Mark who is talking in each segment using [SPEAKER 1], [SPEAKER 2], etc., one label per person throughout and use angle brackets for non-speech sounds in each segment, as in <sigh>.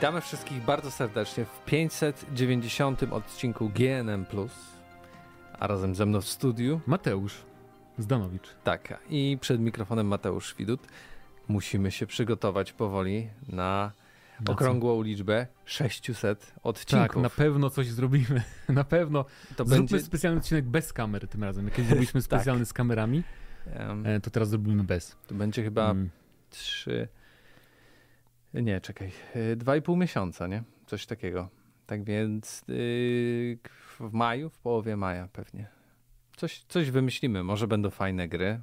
[SPEAKER 1] Witamy wszystkich bardzo serdecznie w 590 odcinku GNM+, a razem ze mną w studiu
[SPEAKER 2] Mateusz Zdanowicz.
[SPEAKER 1] Tak, i przed mikrofonem Mateusz Widut. Musimy się przygotować powoli na
[SPEAKER 2] Na
[SPEAKER 1] okrągłą liczbę 600 odcinków.
[SPEAKER 2] Tak, na pewno coś zrobimy. <laughs> na pewno.
[SPEAKER 1] to
[SPEAKER 2] Zróbmy
[SPEAKER 1] będzie...
[SPEAKER 2] specjalny odcinek bez kamer tym razem. Jak kiedyś <laughs> zrobiliśmy
[SPEAKER 1] Tak.
[SPEAKER 2] specjalny z kamerami, e, to teraz zrobimy bez.
[SPEAKER 1] to będzie chyba
[SPEAKER 2] Mm.
[SPEAKER 1] 3... Nie, czekaj. y, Dwa i pół miesiąca, nie? Coś takiego. Tak więc yy, w maju, w połowie maja pewnie. Coś, coś wymyślimy. Może będą fajne gry.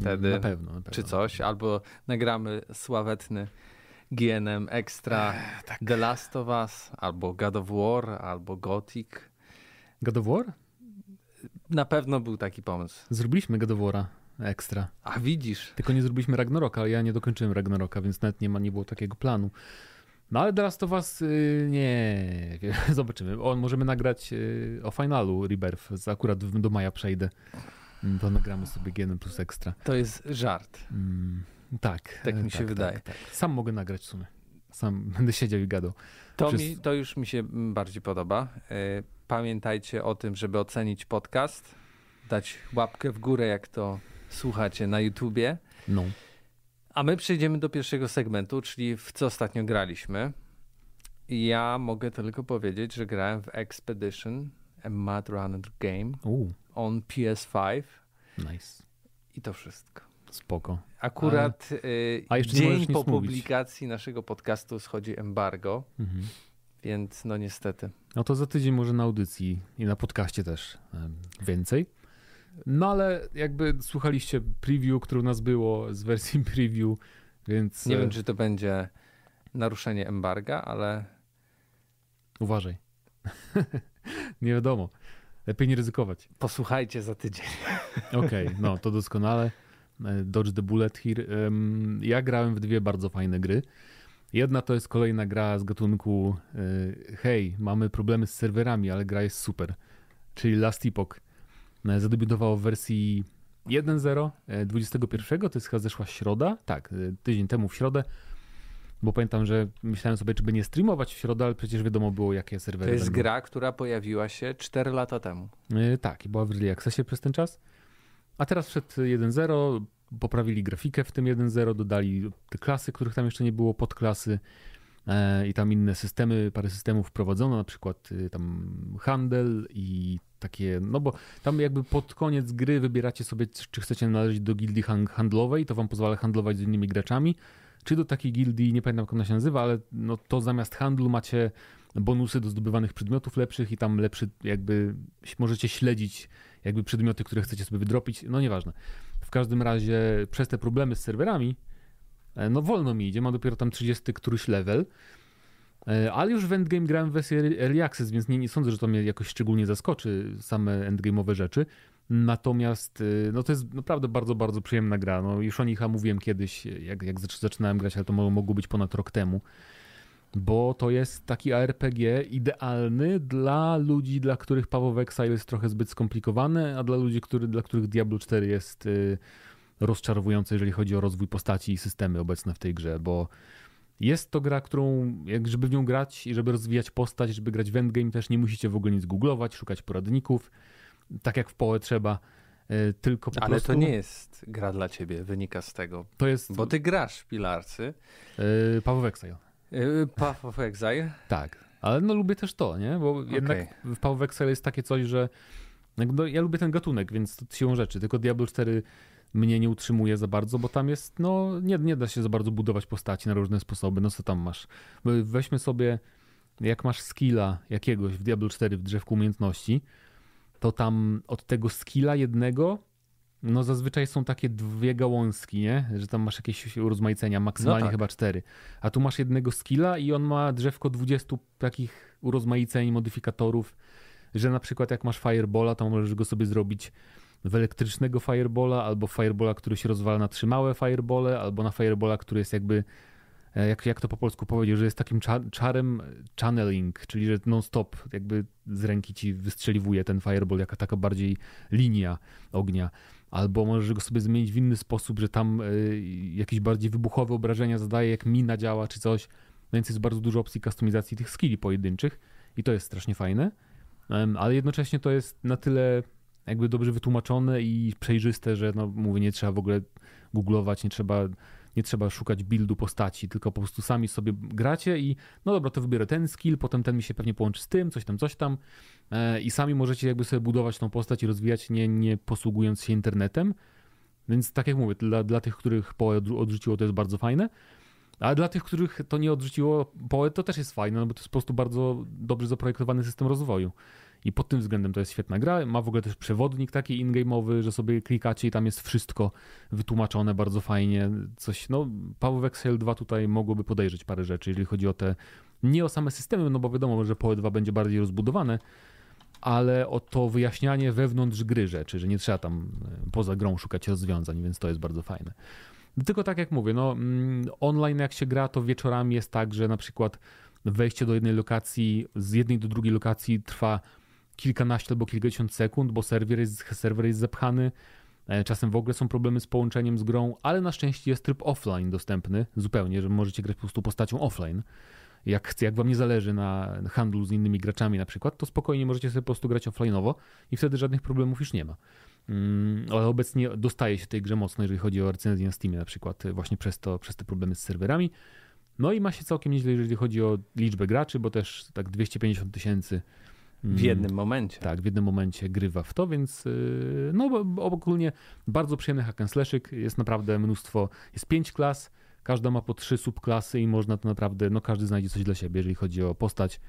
[SPEAKER 1] Wtedy-
[SPEAKER 2] Na pewno, na pewno.
[SPEAKER 1] czy coś, albo nagramy sławetny GNM Extra The Last of Us, albo God of War, albo Gothic.
[SPEAKER 2] God of War?
[SPEAKER 1] Na pewno był taki pomysł.
[SPEAKER 2] Zrobiliśmy God of War'a ekstra.
[SPEAKER 1] A widzisz,
[SPEAKER 2] Tylko nie zrobiliśmy Ragnaroka, ale ja nie dokończyłem Ragnaroka, więc nawet nie ma, nie było takiego planu. No ale teraz to was y, nie <laughs> zobaczymy. O, możemy nagrać y, o finalu Rebirth. Akurat do maja przejdę. Mm, To nagramy sobie GN plus ekstra.
[SPEAKER 1] to jest żart.
[SPEAKER 2] Mm, tak.
[SPEAKER 1] Tak mi się wydaje.
[SPEAKER 2] Tak, tak. Sam mogę nagrać w sumie. Sam <laughs> będę siedział i gadał.
[SPEAKER 1] To,
[SPEAKER 2] Przez-
[SPEAKER 1] mi, to już mi się mm, bardziej podoba. E, Pamiętajcie o tym, żeby ocenić podcast, dać łapkę w górę, jak to słuchacie na YouTubie.
[SPEAKER 2] No.
[SPEAKER 1] A my przejdziemy do pierwszego segmentu, czyli w co ostatnio graliśmy. I Ja mogę tylko powiedzieć, że grałem w Expedition, a Mud Runner Game
[SPEAKER 2] Uuu,
[SPEAKER 1] on PS5
[SPEAKER 2] nice.
[SPEAKER 1] i to wszystko.
[SPEAKER 2] Spoko.
[SPEAKER 1] Akurat y,
[SPEAKER 2] a nie możesz
[SPEAKER 1] dzień po
[SPEAKER 2] mówić.
[SPEAKER 1] publikacji naszego podcastu schodzi embargo,
[SPEAKER 2] Mhm.
[SPEAKER 1] więc no niestety.
[SPEAKER 2] No to za tydzień może na audycji i na podcaście też więcej. No ale jakby słuchaliście preview, które u nas było z wersji <laughs> preview, więc
[SPEAKER 1] Nie
[SPEAKER 2] e,
[SPEAKER 1] wiem, czy to będzie naruszenie embarga, ale
[SPEAKER 2] uważaj. <laughs> nie wiadomo. Lepiej nie ryzykować.
[SPEAKER 1] posłuchajcie za tydzień. <laughs>
[SPEAKER 2] Okej, no to doskonale. E, Dodge the Bullet here. Ja grałem w dwie bardzo fajne gry. Jedna to jest kolejna gra z gatunku e, hej, mamy problemy z serwerami, ale gra jest super. Czyli Last Epoch. E, Zadebiutowało w wersji 1.0 e, 21, to jest chyba zeszła środa. Tak, e, tydzień temu w środę. Bo pamiętam, że myślałem sobie, czy by nie streamować w środę, ale przecież wiadomo było, jakie serwery
[SPEAKER 1] To jest
[SPEAKER 2] będą.
[SPEAKER 1] gra, która pojawiła się 4 lata temu.
[SPEAKER 2] E, Tak, i była w Early Accessie przez ten czas. A teraz przed 1.0 poprawili grafikę w tym 1.0, dodali te klasy, których tam jeszcze nie było, podklasy e, i tam inne systemy, parę systemów wprowadzono, na przykład y, tam handel i takie, no bo tam jakby pod koniec gry wybieracie sobie, czy chcecie należeć do gildii han- handlowej, to wam pozwala handlować z innymi graczami, czy do takiej gildii, nie pamiętam jak ona się nazywa, ale no to zamiast handlu macie bonusy do zdobywanych przedmiotów lepszych i tam lepszy jakby możecie śledzić jakby przedmioty, które chcecie sobie wydropić, no nieważne. W każdym razie przez te problemy z serwerami, e, no wolno mi idzie, mam dopiero tam 30 któryś level, e, ale już w endgame grałem w wersji Early Access, więc nie, nie sądzę, że to mnie jakoś szczególnie zaskoczy, same endgame'owe rzeczy. Natomiast e, no to jest naprawdę bardzo, bardzo przyjemna gra. No, już o nich mówiłem kiedyś, jak, jak zac- zaczynałem grać, ale to mo- mogło być ponad rok temu. Bo to jest taki ARPG idealny dla ludzi, dla których of Exile jest trochę zbyt skomplikowane, a dla ludzi, który, dla których Diablo 4 jest y, rozczarowujące, jeżeli chodzi o rozwój postaci i systemy obecne w tej grze, bo jest to gra, którą, jak żeby w nią grać i żeby rozwijać postać, żeby grać w endgame, też nie musicie w ogóle nic googlować, szukać poradników, tak jak w połę trzeba, y, tylko po
[SPEAKER 1] Ale
[SPEAKER 2] prostu...
[SPEAKER 1] to nie jest gra dla ciebie, wynika z tego.
[SPEAKER 2] To jest
[SPEAKER 1] Bo ty grasz w Pilarcy,
[SPEAKER 2] y, Path of Exile.
[SPEAKER 1] yy, Path of Exile.
[SPEAKER 2] Tak, ale no lubię też to, nie? Bo jednak w Path of Exile jest takie coś, że no, ja lubię ten gatunek, więc to siłą rzeczy, tylko Diablo 4 mnie nie utrzymuje za bardzo, bo tam jest, no nie, nie da się za bardzo budować postaci na różne sposoby, no co tam masz? Weźmy sobie, jak masz skilla jakiegoś w Diablo 4 w drzewku umiejętności, to tam od tego skilla jednego no zazwyczaj są takie dwie gałązki, nie? Że tam masz jakieś urozmaicenia, maksymalnie
[SPEAKER 1] No tak.
[SPEAKER 2] chyba cztery. A tu masz jednego skilla i on ma drzewko 20 takich urozmaiceń, modyfikatorów, że na przykład jak masz firebola, to możesz go sobie zrobić w elektrycznego firebola, albo firebola, który się rozwala na trzy małe firebole, albo na firebola, który jest jakby e, jak, jak to po polsku powiedzieć, że jest takim cza- czarem channeling, czyli że non-stop jakby z ręki ci wystrzeliwuje ten fireball, jaka taka bardziej linia ognia. Albo możesz go sobie zmienić w inny sposób, że tam y, jakieś bardziej wybuchowe obrażenia zadaje, jak mina działa czy coś. więc jest bardzo dużo opcji kustomizacji tych skilli pojedynczych i to jest strasznie fajne, ale jednocześnie to jest na tyle jakby dobrze wytłumaczone i przejrzyste, że no mówię, nie trzeba w ogóle googlować, nie trzeba, nie trzeba szukać buildu postaci, tylko po prostu sami sobie gracie i no dobra, to wybierę ten skill, potem ten mi się pewnie połączy z tym, coś tam, coś tam e, i sami możecie jakby sobie budować tą postać i rozwijać, nie, nie posługując się internetem. Więc tak jak mówię, dla, dla tych, których PoE odrzuciło, to jest bardzo fajne. A dla tych, których to nie odrzuciło PoE, to też jest fajne, no bo to jest po prostu bardzo dobrze zaprojektowany system rozwoju. I pod tym względem to jest świetna gra. Ma w ogóle też przewodnik taki in-game'owy, że sobie klikacie i tam jest wszystko wytłumaczone bardzo fajnie. Coś, no, Power Vexel 2 tutaj mogłoby podejrzeć parę rzeczy, jeżeli chodzi o te, nie o same systemy, no bo wiadomo, że PoE 2 będzie bardziej rozbudowane, ale o to wyjaśnianie wewnątrz gry rzeczy, że nie trzeba tam e, poza grą szukać rozwiązań, więc to jest bardzo fajne. Tylko tak jak mówię, no mm, online jak się gra, to wieczorami jest tak, że na przykład wejście do jednej lokacji, z jednej do drugiej lokacji trwa kilkanaście albo kilkadziesiąt sekund, bo serwer jest, serwer jest zapchany. E, czasem w ogóle są problemy z połączeniem z grą, ale na szczęście jest tryb offline dostępny zupełnie, że możecie grać po prostu postacią offline. Jak, jak wam nie zależy na handlu z innymi graczami na przykład, to spokojnie możecie sobie po prostu grać offline'owo i wtedy żadnych problemów już nie ma. Mm, ale obecnie dostaje się tej grze mocno, jeżeli chodzi o recenzję na Steamie na przykład, właśnie przez, to, przez te problemy z serwerami. No i ma się całkiem nieźle, jeżeli chodzi o liczbę graczy, bo też tak 250 tysięcy
[SPEAKER 1] w jednym momencie.
[SPEAKER 2] Tak, w jednym momencie grywa w to, więc y, no ogólnie bardzo przyjemny hack and slashyk. Jest naprawdę mnóstwo, jest pięć klas, każda ma po trzy subklasy i można to naprawdę, no każdy znajdzie coś dla siebie, jeżeli chodzi o postać.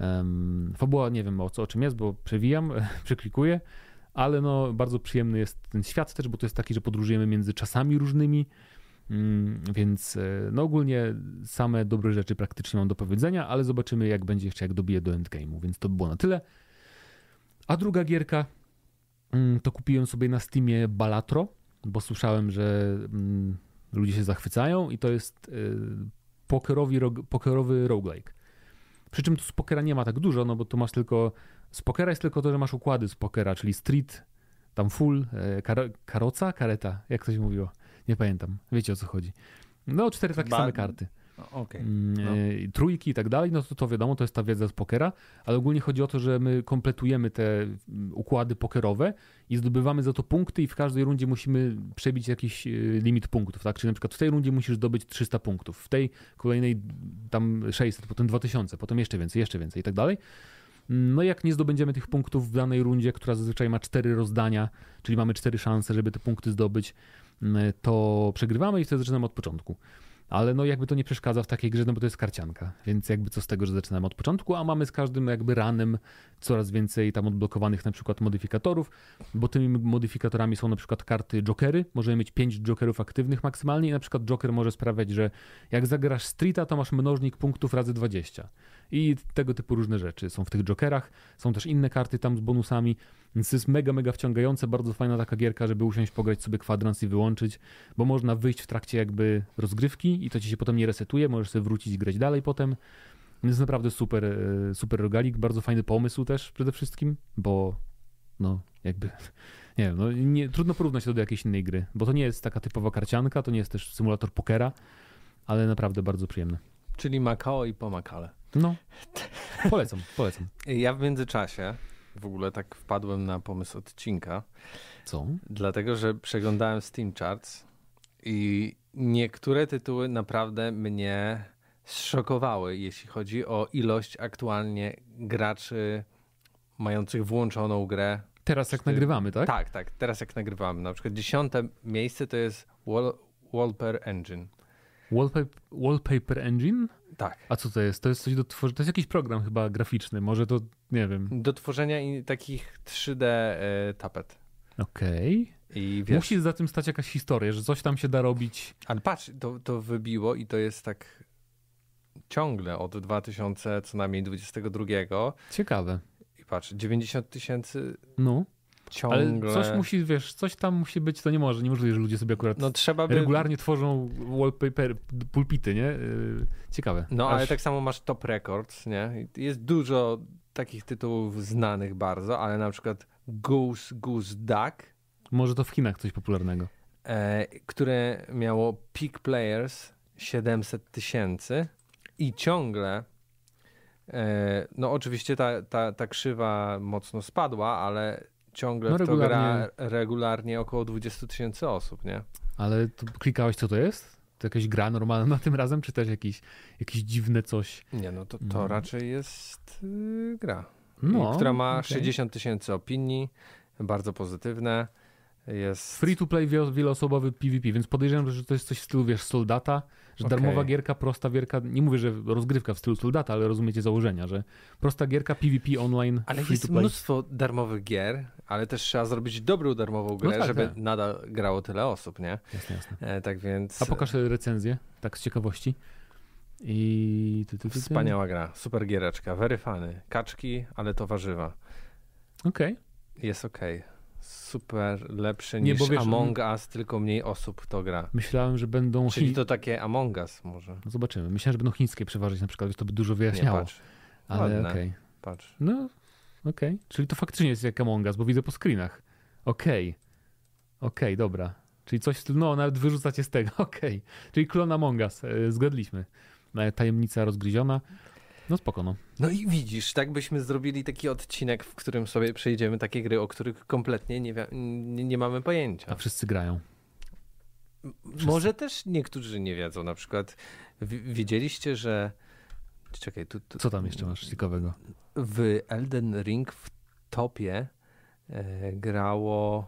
[SPEAKER 2] Um, fabuła nie wiem o, co, o czym jest, bo przewijam, <laughs> przeklikuję, ale no bardzo przyjemny jest ten świat też, bo to jest taki, że podróżujemy między czasami różnymi, Mm, więc e, no ogólnie same dobre rzeczy praktycznie mam do powiedzenia, ale zobaczymy jak będzie jeszcze, jak dobiję do endgame'u, więc to by było na tyle. A druga gierka mm, to kupiłem sobie na Steamie Balatro, bo słyszałem, że mm, ludzie się zachwycają i to jest e, pokerowy, roguelike. Przy czym tu z pokera nie ma tak dużo, no bo tu masz tylko, z pokera jest tylko to, że masz układy z pokera, czyli street, tam full, e, kar karoca, kareta, jak to się mówiło. Nie pamiętam. Wiecie o co chodzi. No, cztery takie same karty.
[SPEAKER 1] Okay.
[SPEAKER 2] Mm, no. E, trójki i tak dalej, no to, to wiadomo, to jest ta wiedza z pokera, ale ogólnie chodzi o to, że my kompletujemy te mm, układy pokerowe i zdobywamy za to punkty i w każdej rundzie musimy przebić jakiś e, limit punktów, tak? Czyli na przykład w tej rundzie musisz zdobyć 300 punktów, w tej kolejnej tam 600, potem 2000, potem jeszcze więcej, jeszcze więcej i tak dalej. No jak nie zdobędziemy tych punktów w danej rundzie, która zazwyczaj ma cztery rozdania, czyli mamy cztery szanse, żeby te punkty zdobyć, to przegrywamy i wtedy zaczynamy od początku. Ale no jakby to nie przeszkadza w takiej grze, no bo to jest karcianka, więc jakby co z tego, że zaczynamy od początku, a mamy z każdym jakby ranem coraz więcej tam odblokowanych na przykład modyfikatorów, bo tymi modyfikatorami są na przykład karty jokery, możemy mieć 5 jokerów aktywnych maksymalnie i na przykład joker może sprawiać, że jak zagrasz streeta, to masz mnożnik punktów razy 20 i tego typu różne rzeczy są w tych jokerach, są też inne karty tam z bonusami, więc jest mega, mega wciągające, bardzo fajna taka gierka, żeby usiąść, pograć sobie kwadrans i wyłączyć, bo można wyjść w trakcie jakby rozgrywki i to ci się potem nie resetuje, możesz sobie wrócić i grać dalej potem. Jest naprawdę super, e, super rogalik, bardzo fajny pomysł też przede wszystkim, bo no jakby, <laughs> nie wiem, no, nie, trudno porównać to do jakiejś innej gry, bo to nie jest taka typowa karcianka, to nie jest też symulator pokera, ale naprawdę bardzo przyjemne.
[SPEAKER 1] Czyli Makao i pomakale.
[SPEAKER 2] No, <laughs> polecam, polecam.
[SPEAKER 1] Ja w międzyczasie w ogóle tak wpadłem na pomysł odcinka.
[SPEAKER 2] Co?
[SPEAKER 1] Dlatego, że przeglądałem Steam Charts i niektóre tytuły naprawdę mnie zszokowały, jeśli chodzi o ilość aktualnie graczy mających włączoną grę.
[SPEAKER 2] Teraz jak nagrywamy, tak?
[SPEAKER 1] Tak, tak, teraz jak nagrywamy. Na przykład dziesiąte miejsce to jest Wall Wallpaper Engine.
[SPEAKER 2] Wallpaper, wallpaper Engine?
[SPEAKER 1] Tak.
[SPEAKER 2] A co to jest? To jest coś do tworzenia. To jest jakiś program chyba graficzny, może to nie wiem.
[SPEAKER 1] Do tworzenia takich 3D y, tapet.
[SPEAKER 2] Okej. Okay. Musi za tym stać jakaś historia, że coś tam się da robić.
[SPEAKER 1] Ale patrz, to, to wybiło i to jest tak ciągle od 2000 co najmniej 22.
[SPEAKER 2] Ciekawe.
[SPEAKER 1] I patrz, 90 tysięcy.
[SPEAKER 2] No ciągle... Ale coś musi, wiesz, coś tam musi być, to nie może, nie możliwe, że ludzie sobie akurat no, trzeba by... regularnie tworzą wallpaper, pulpity, nie? Y, ciekawe.
[SPEAKER 1] No, Aż... ale tak samo masz Top Records, nie? Jest dużo takich tytułów znanych bardzo, ale na przykład Goose Goose Duck.
[SPEAKER 2] Może to w Chinach coś popularnego.
[SPEAKER 1] E, które miało peak players 700 tysięcy, I ciągle, e, no oczywiście ta, ta, ta krzywa mocno spadła, ale ciągle
[SPEAKER 2] No, regularnie.
[SPEAKER 1] gra regularnie około 20 tysięcy osób, nie?
[SPEAKER 2] Ale to klikałeś, co to jest? To jakaś gra normalna tym razem, czy też jakieś, jakieś dziwne coś?
[SPEAKER 1] Nie, no to, to
[SPEAKER 2] No.
[SPEAKER 1] raczej jest y, gra,
[SPEAKER 2] No,
[SPEAKER 1] która ma
[SPEAKER 2] okej.
[SPEAKER 1] 60 tysięcy opinii, bardzo pozytywne. Jest
[SPEAKER 2] Free to play wielo- wieloosobowy PvP, więc podejrzewam, że to jest coś w stylu, wiesz, soldata, że
[SPEAKER 1] Okej.
[SPEAKER 2] darmowa gierka, prosta gierka, nie mówię, że rozgrywka w stylu soldata, ale rozumiecie założenia, że prosta gierka PvP online,
[SPEAKER 1] Ale
[SPEAKER 2] free
[SPEAKER 1] jest
[SPEAKER 2] to play.
[SPEAKER 1] mnóstwo darmowych gier, ale też trzeba zrobić dobrą darmową grę,
[SPEAKER 2] tak,
[SPEAKER 1] żeby
[SPEAKER 2] tak.
[SPEAKER 1] nadal grało tyle osób, nie?
[SPEAKER 2] Jasne, jasne.
[SPEAKER 1] E, tak więc
[SPEAKER 2] A pokaż recenzję, tak z ciekawości. I... ty, ty, ty,
[SPEAKER 1] wspaniała gra, super giereczka, very funny. Kaczki, ale to warzywa.
[SPEAKER 2] Okej.
[SPEAKER 1] Jest okej. Super, lepsze
[SPEAKER 2] Nie,
[SPEAKER 1] niż
[SPEAKER 2] wiesz,
[SPEAKER 1] Among Us, tylko mniej osób to gra.
[SPEAKER 2] Myślałem, że będą...
[SPEAKER 1] Czyli to takie Among Us może.
[SPEAKER 2] No Zobaczymy. Myślałem, że będą chińskie przeważyć na przykład, to by dużo
[SPEAKER 1] Nie,
[SPEAKER 2] wyjaśniało.
[SPEAKER 1] patrz,
[SPEAKER 2] ale okej.
[SPEAKER 1] patrz.
[SPEAKER 2] No, okej. Czyli to faktycznie jest jak Among Us, bo widzę po screenach. Okej. Okej, dobra. Czyli coś no nawet wyrzucacie z tego, <laughs> okej. Czyli klon Among Us, e, zgadliśmy. E, Tajemnica rozgryziona. No spoko, no.
[SPEAKER 1] No i widzisz, tak byśmy zrobili taki odcinek, w którym sobie przejdziemy takie gry, o których kompletnie nie, nie, nie mamy
[SPEAKER 2] A
[SPEAKER 1] pojęcia.
[SPEAKER 2] wszyscy grają.
[SPEAKER 1] Może też niektórzy nie wiedzą. Na przykład wi- wiedzieliście, że. Czekaj, tu, tu,
[SPEAKER 2] Co tam jeszcze masz ciekawego?
[SPEAKER 1] w Elden Ring w topie e, grało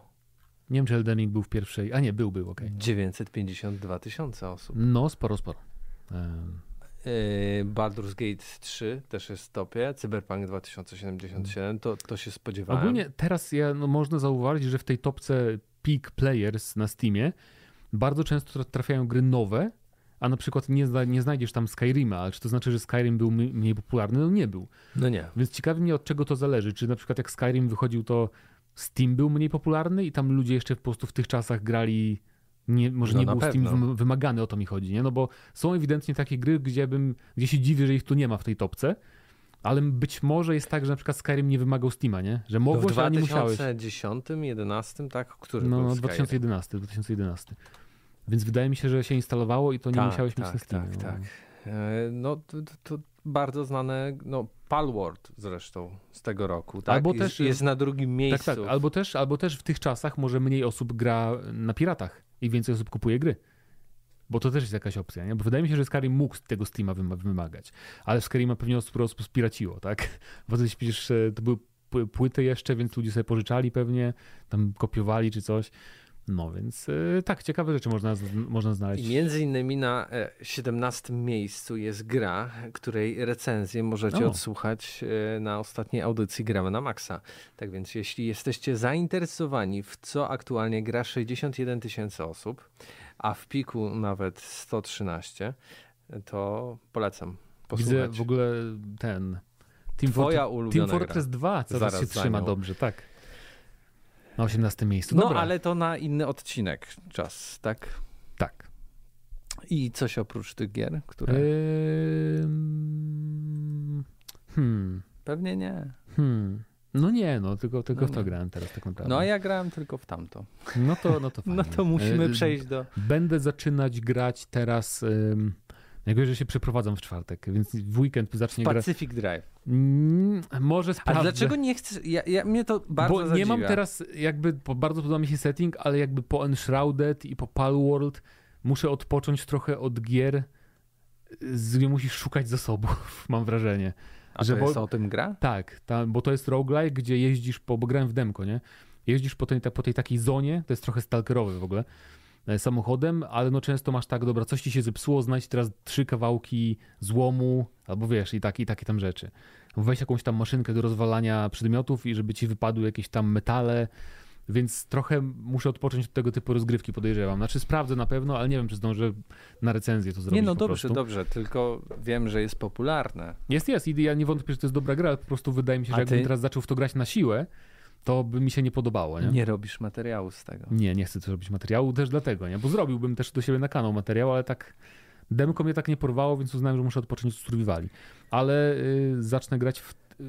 [SPEAKER 2] Nie wiem, czy Elden Ring był w pierwszej... A nie, był, był, okej.
[SPEAKER 1] 952 tysiące osób.
[SPEAKER 2] No, sporo, sporo. Em,
[SPEAKER 1] E, Baldur's Gate 3 też jest w topie. Cyberpunk 2077 to, to się spodziewałem.
[SPEAKER 2] Ogólnie teraz ja, no, można zauważyć, że w tej topce Peak Players na Steamie bardzo często tra- trafiają gry nowe, a na przykład nie, zna, nie znajdziesz tam Skyrima, ale czy to znaczy, że Skyrim był mniej popularny? No nie był.
[SPEAKER 1] No nie.
[SPEAKER 2] Więc ciekawi mnie od czego to zależy. Czy na przykład jak Skyrim wychodził, to Steam był mniej popularny i tam ludzie jeszcze po prostu w tych czasach grali. Nie, może
[SPEAKER 1] No
[SPEAKER 2] nie był Steam
[SPEAKER 1] pewno.
[SPEAKER 2] wym- wymagany, o to mi chodzi, nie? No bo są ewidentnie takie gry, gdzie bym, gdzie się dziwię, że ich tu nie ma w tej topce, ale być może jest tak, że na przykład Skyrim nie wymagał Steama, nie? Że
[SPEAKER 1] No w
[SPEAKER 2] mogłeś, ale nie musiałeś.
[SPEAKER 1] 2010, 11, tak? Który
[SPEAKER 2] No, no
[SPEAKER 1] Skyrim?
[SPEAKER 2] 2011, 2011. Więc wydaje mi się, że się instalowało i to nie
[SPEAKER 1] Tak,
[SPEAKER 2] musiałeś mieć
[SPEAKER 1] tak,
[SPEAKER 2] na Steamie.
[SPEAKER 1] tak,
[SPEAKER 2] no.
[SPEAKER 1] tak. E, No to, to, bardzo znane, no Palworld zresztą z tego roku, tak?
[SPEAKER 2] Albo
[SPEAKER 1] jest,
[SPEAKER 2] też-
[SPEAKER 1] jest na drugim
[SPEAKER 2] Tak,
[SPEAKER 1] miejscu.
[SPEAKER 2] tak. Albo też, albo też w tych czasach może mniej osób gra na piratach i więcej osób kupuje gry. Bo to też jest jakaś opcja, nie? Bo wydaje mi się, że Skyrim mógł tego Steama wyma- wymagać. Ale w Skyrima pewnie osób po prostu spiraciło, tak? <laughs> Bo to przecież to były pły- płyty jeszcze, więc ludzie sobie pożyczali pewnie, tam kopiowali czy coś. No więc e, tak, ciekawe rzeczy można, można znaleźć.
[SPEAKER 1] I między innymi na e, 17 miejscu jest gra, której recenzję możecie
[SPEAKER 2] O.
[SPEAKER 1] odsłuchać e, na ostatniej audycji Gramy na Maxa. Tak więc jeśli jesteście zainteresowani w co aktualnie gra 61 tysięcy osób, a w piku nawet 113, to polecam posłuchać.
[SPEAKER 2] Widzę w ogóle ten Team,
[SPEAKER 1] Twoja
[SPEAKER 2] Fortress,
[SPEAKER 1] ulubiona
[SPEAKER 2] Team Fortress 2 cały czas
[SPEAKER 1] Zaraz
[SPEAKER 2] się trzyma
[SPEAKER 1] nią.
[SPEAKER 2] dobrze, tak. Na 18 miejscu.
[SPEAKER 1] No
[SPEAKER 2] Dobra.
[SPEAKER 1] ale to na inny odcinek czas, tak?
[SPEAKER 2] Tak.
[SPEAKER 1] I coś oprócz tych gier, które...
[SPEAKER 2] Ym... Hmm.
[SPEAKER 1] Pewnie nie.
[SPEAKER 2] Hmm. No nie, no tylko, tylko
[SPEAKER 1] No
[SPEAKER 2] w to
[SPEAKER 1] nie.
[SPEAKER 2] grałem teraz tak naprawdę.
[SPEAKER 1] No a ja grałem tylko w tamto.
[SPEAKER 2] No to, no to <laughs>
[SPEAKER 1] No
[SPEAKER 2] fajnie.
[SPEAKER 1] to musimy przejść do...
[SPEAKER 2] Będę zaczynać grać teraz. Ym... Jak że się przeprowadzam w czwartek, więc w weekend zacznie grać.
[SPEAKER 1] Pacific Drive.
[SPEAKER 2] Mm, może
[SPEAKER 1] A
[SPEAKER 2] sprawdzę.
[SPEAKER 1] dlaczego nie chcesz? Ja, ja, mnie to bardzo
[SPEAKER 2] Bo nie mam teraz, jakby bardzo podoba mi się setting, ale jakby po Enshrouded i po Palworld muszę odpocząć trochę od gier, gdzie musisz szukać zasobów, <laughs> mam wrażenie.
[SPEAKER 1] A
[SPEAKER 2] że
[SPEAKER 1] to
[SPEAKER 2] bo-
[SPEAKER 1] jest o tym gra?
[SPEAKER 2] Tak, ta, bo to jest roguelike, gdzie jeździsz po, bo grałem w demko, nie? Jeździsz po tej, po tej takiej zonie, to jest trochę stalkerowe w ogóle, samochodem, ale no często masz tak, dobra, coś ci się zepsuło, znajdź teraz trzy kawałki złomu, albo wiesz, i, tak, i takie tam rzeczy. Weź jakąś tam maszynkę do rozwalania przedmiotów i żeby ci wypadły jakieś tam metale, więc trochę muszę odpocząć od tego typu rozgrywki, podejrzewam. Znaczy sprawdzę na pewno, ale nie wiem, czy zdążę na recenzję to zrobić
[SPEAKER 1] Nie, no dobrze, dobrze, tylko wiem, że jest popularne.
[SPEAKER 2] Jest, jest i ja nie wątpię, że to jest dobra gra, po prostu wydaje mi się,
[SPEAKER 1] A
[SPEAKER 2] że jakbym
[SPEAKER 1] ty?
[SPEAKER 2] teraz zaczął w to grać na siłę, to by mi się nie podobało, nie?
[SPEAKER 1] Nie, robisz materiału z tego.
[SPEAKER 2] Nie, nie chcę też robić materiału też dlatego, nie? Bo zrobiłbym też do siebie na kanał materiał, ale tak demko mnie tak nie porwało, więc uznałem, że muszę odpocząć od survivali. Ale y, zacznę grać w y,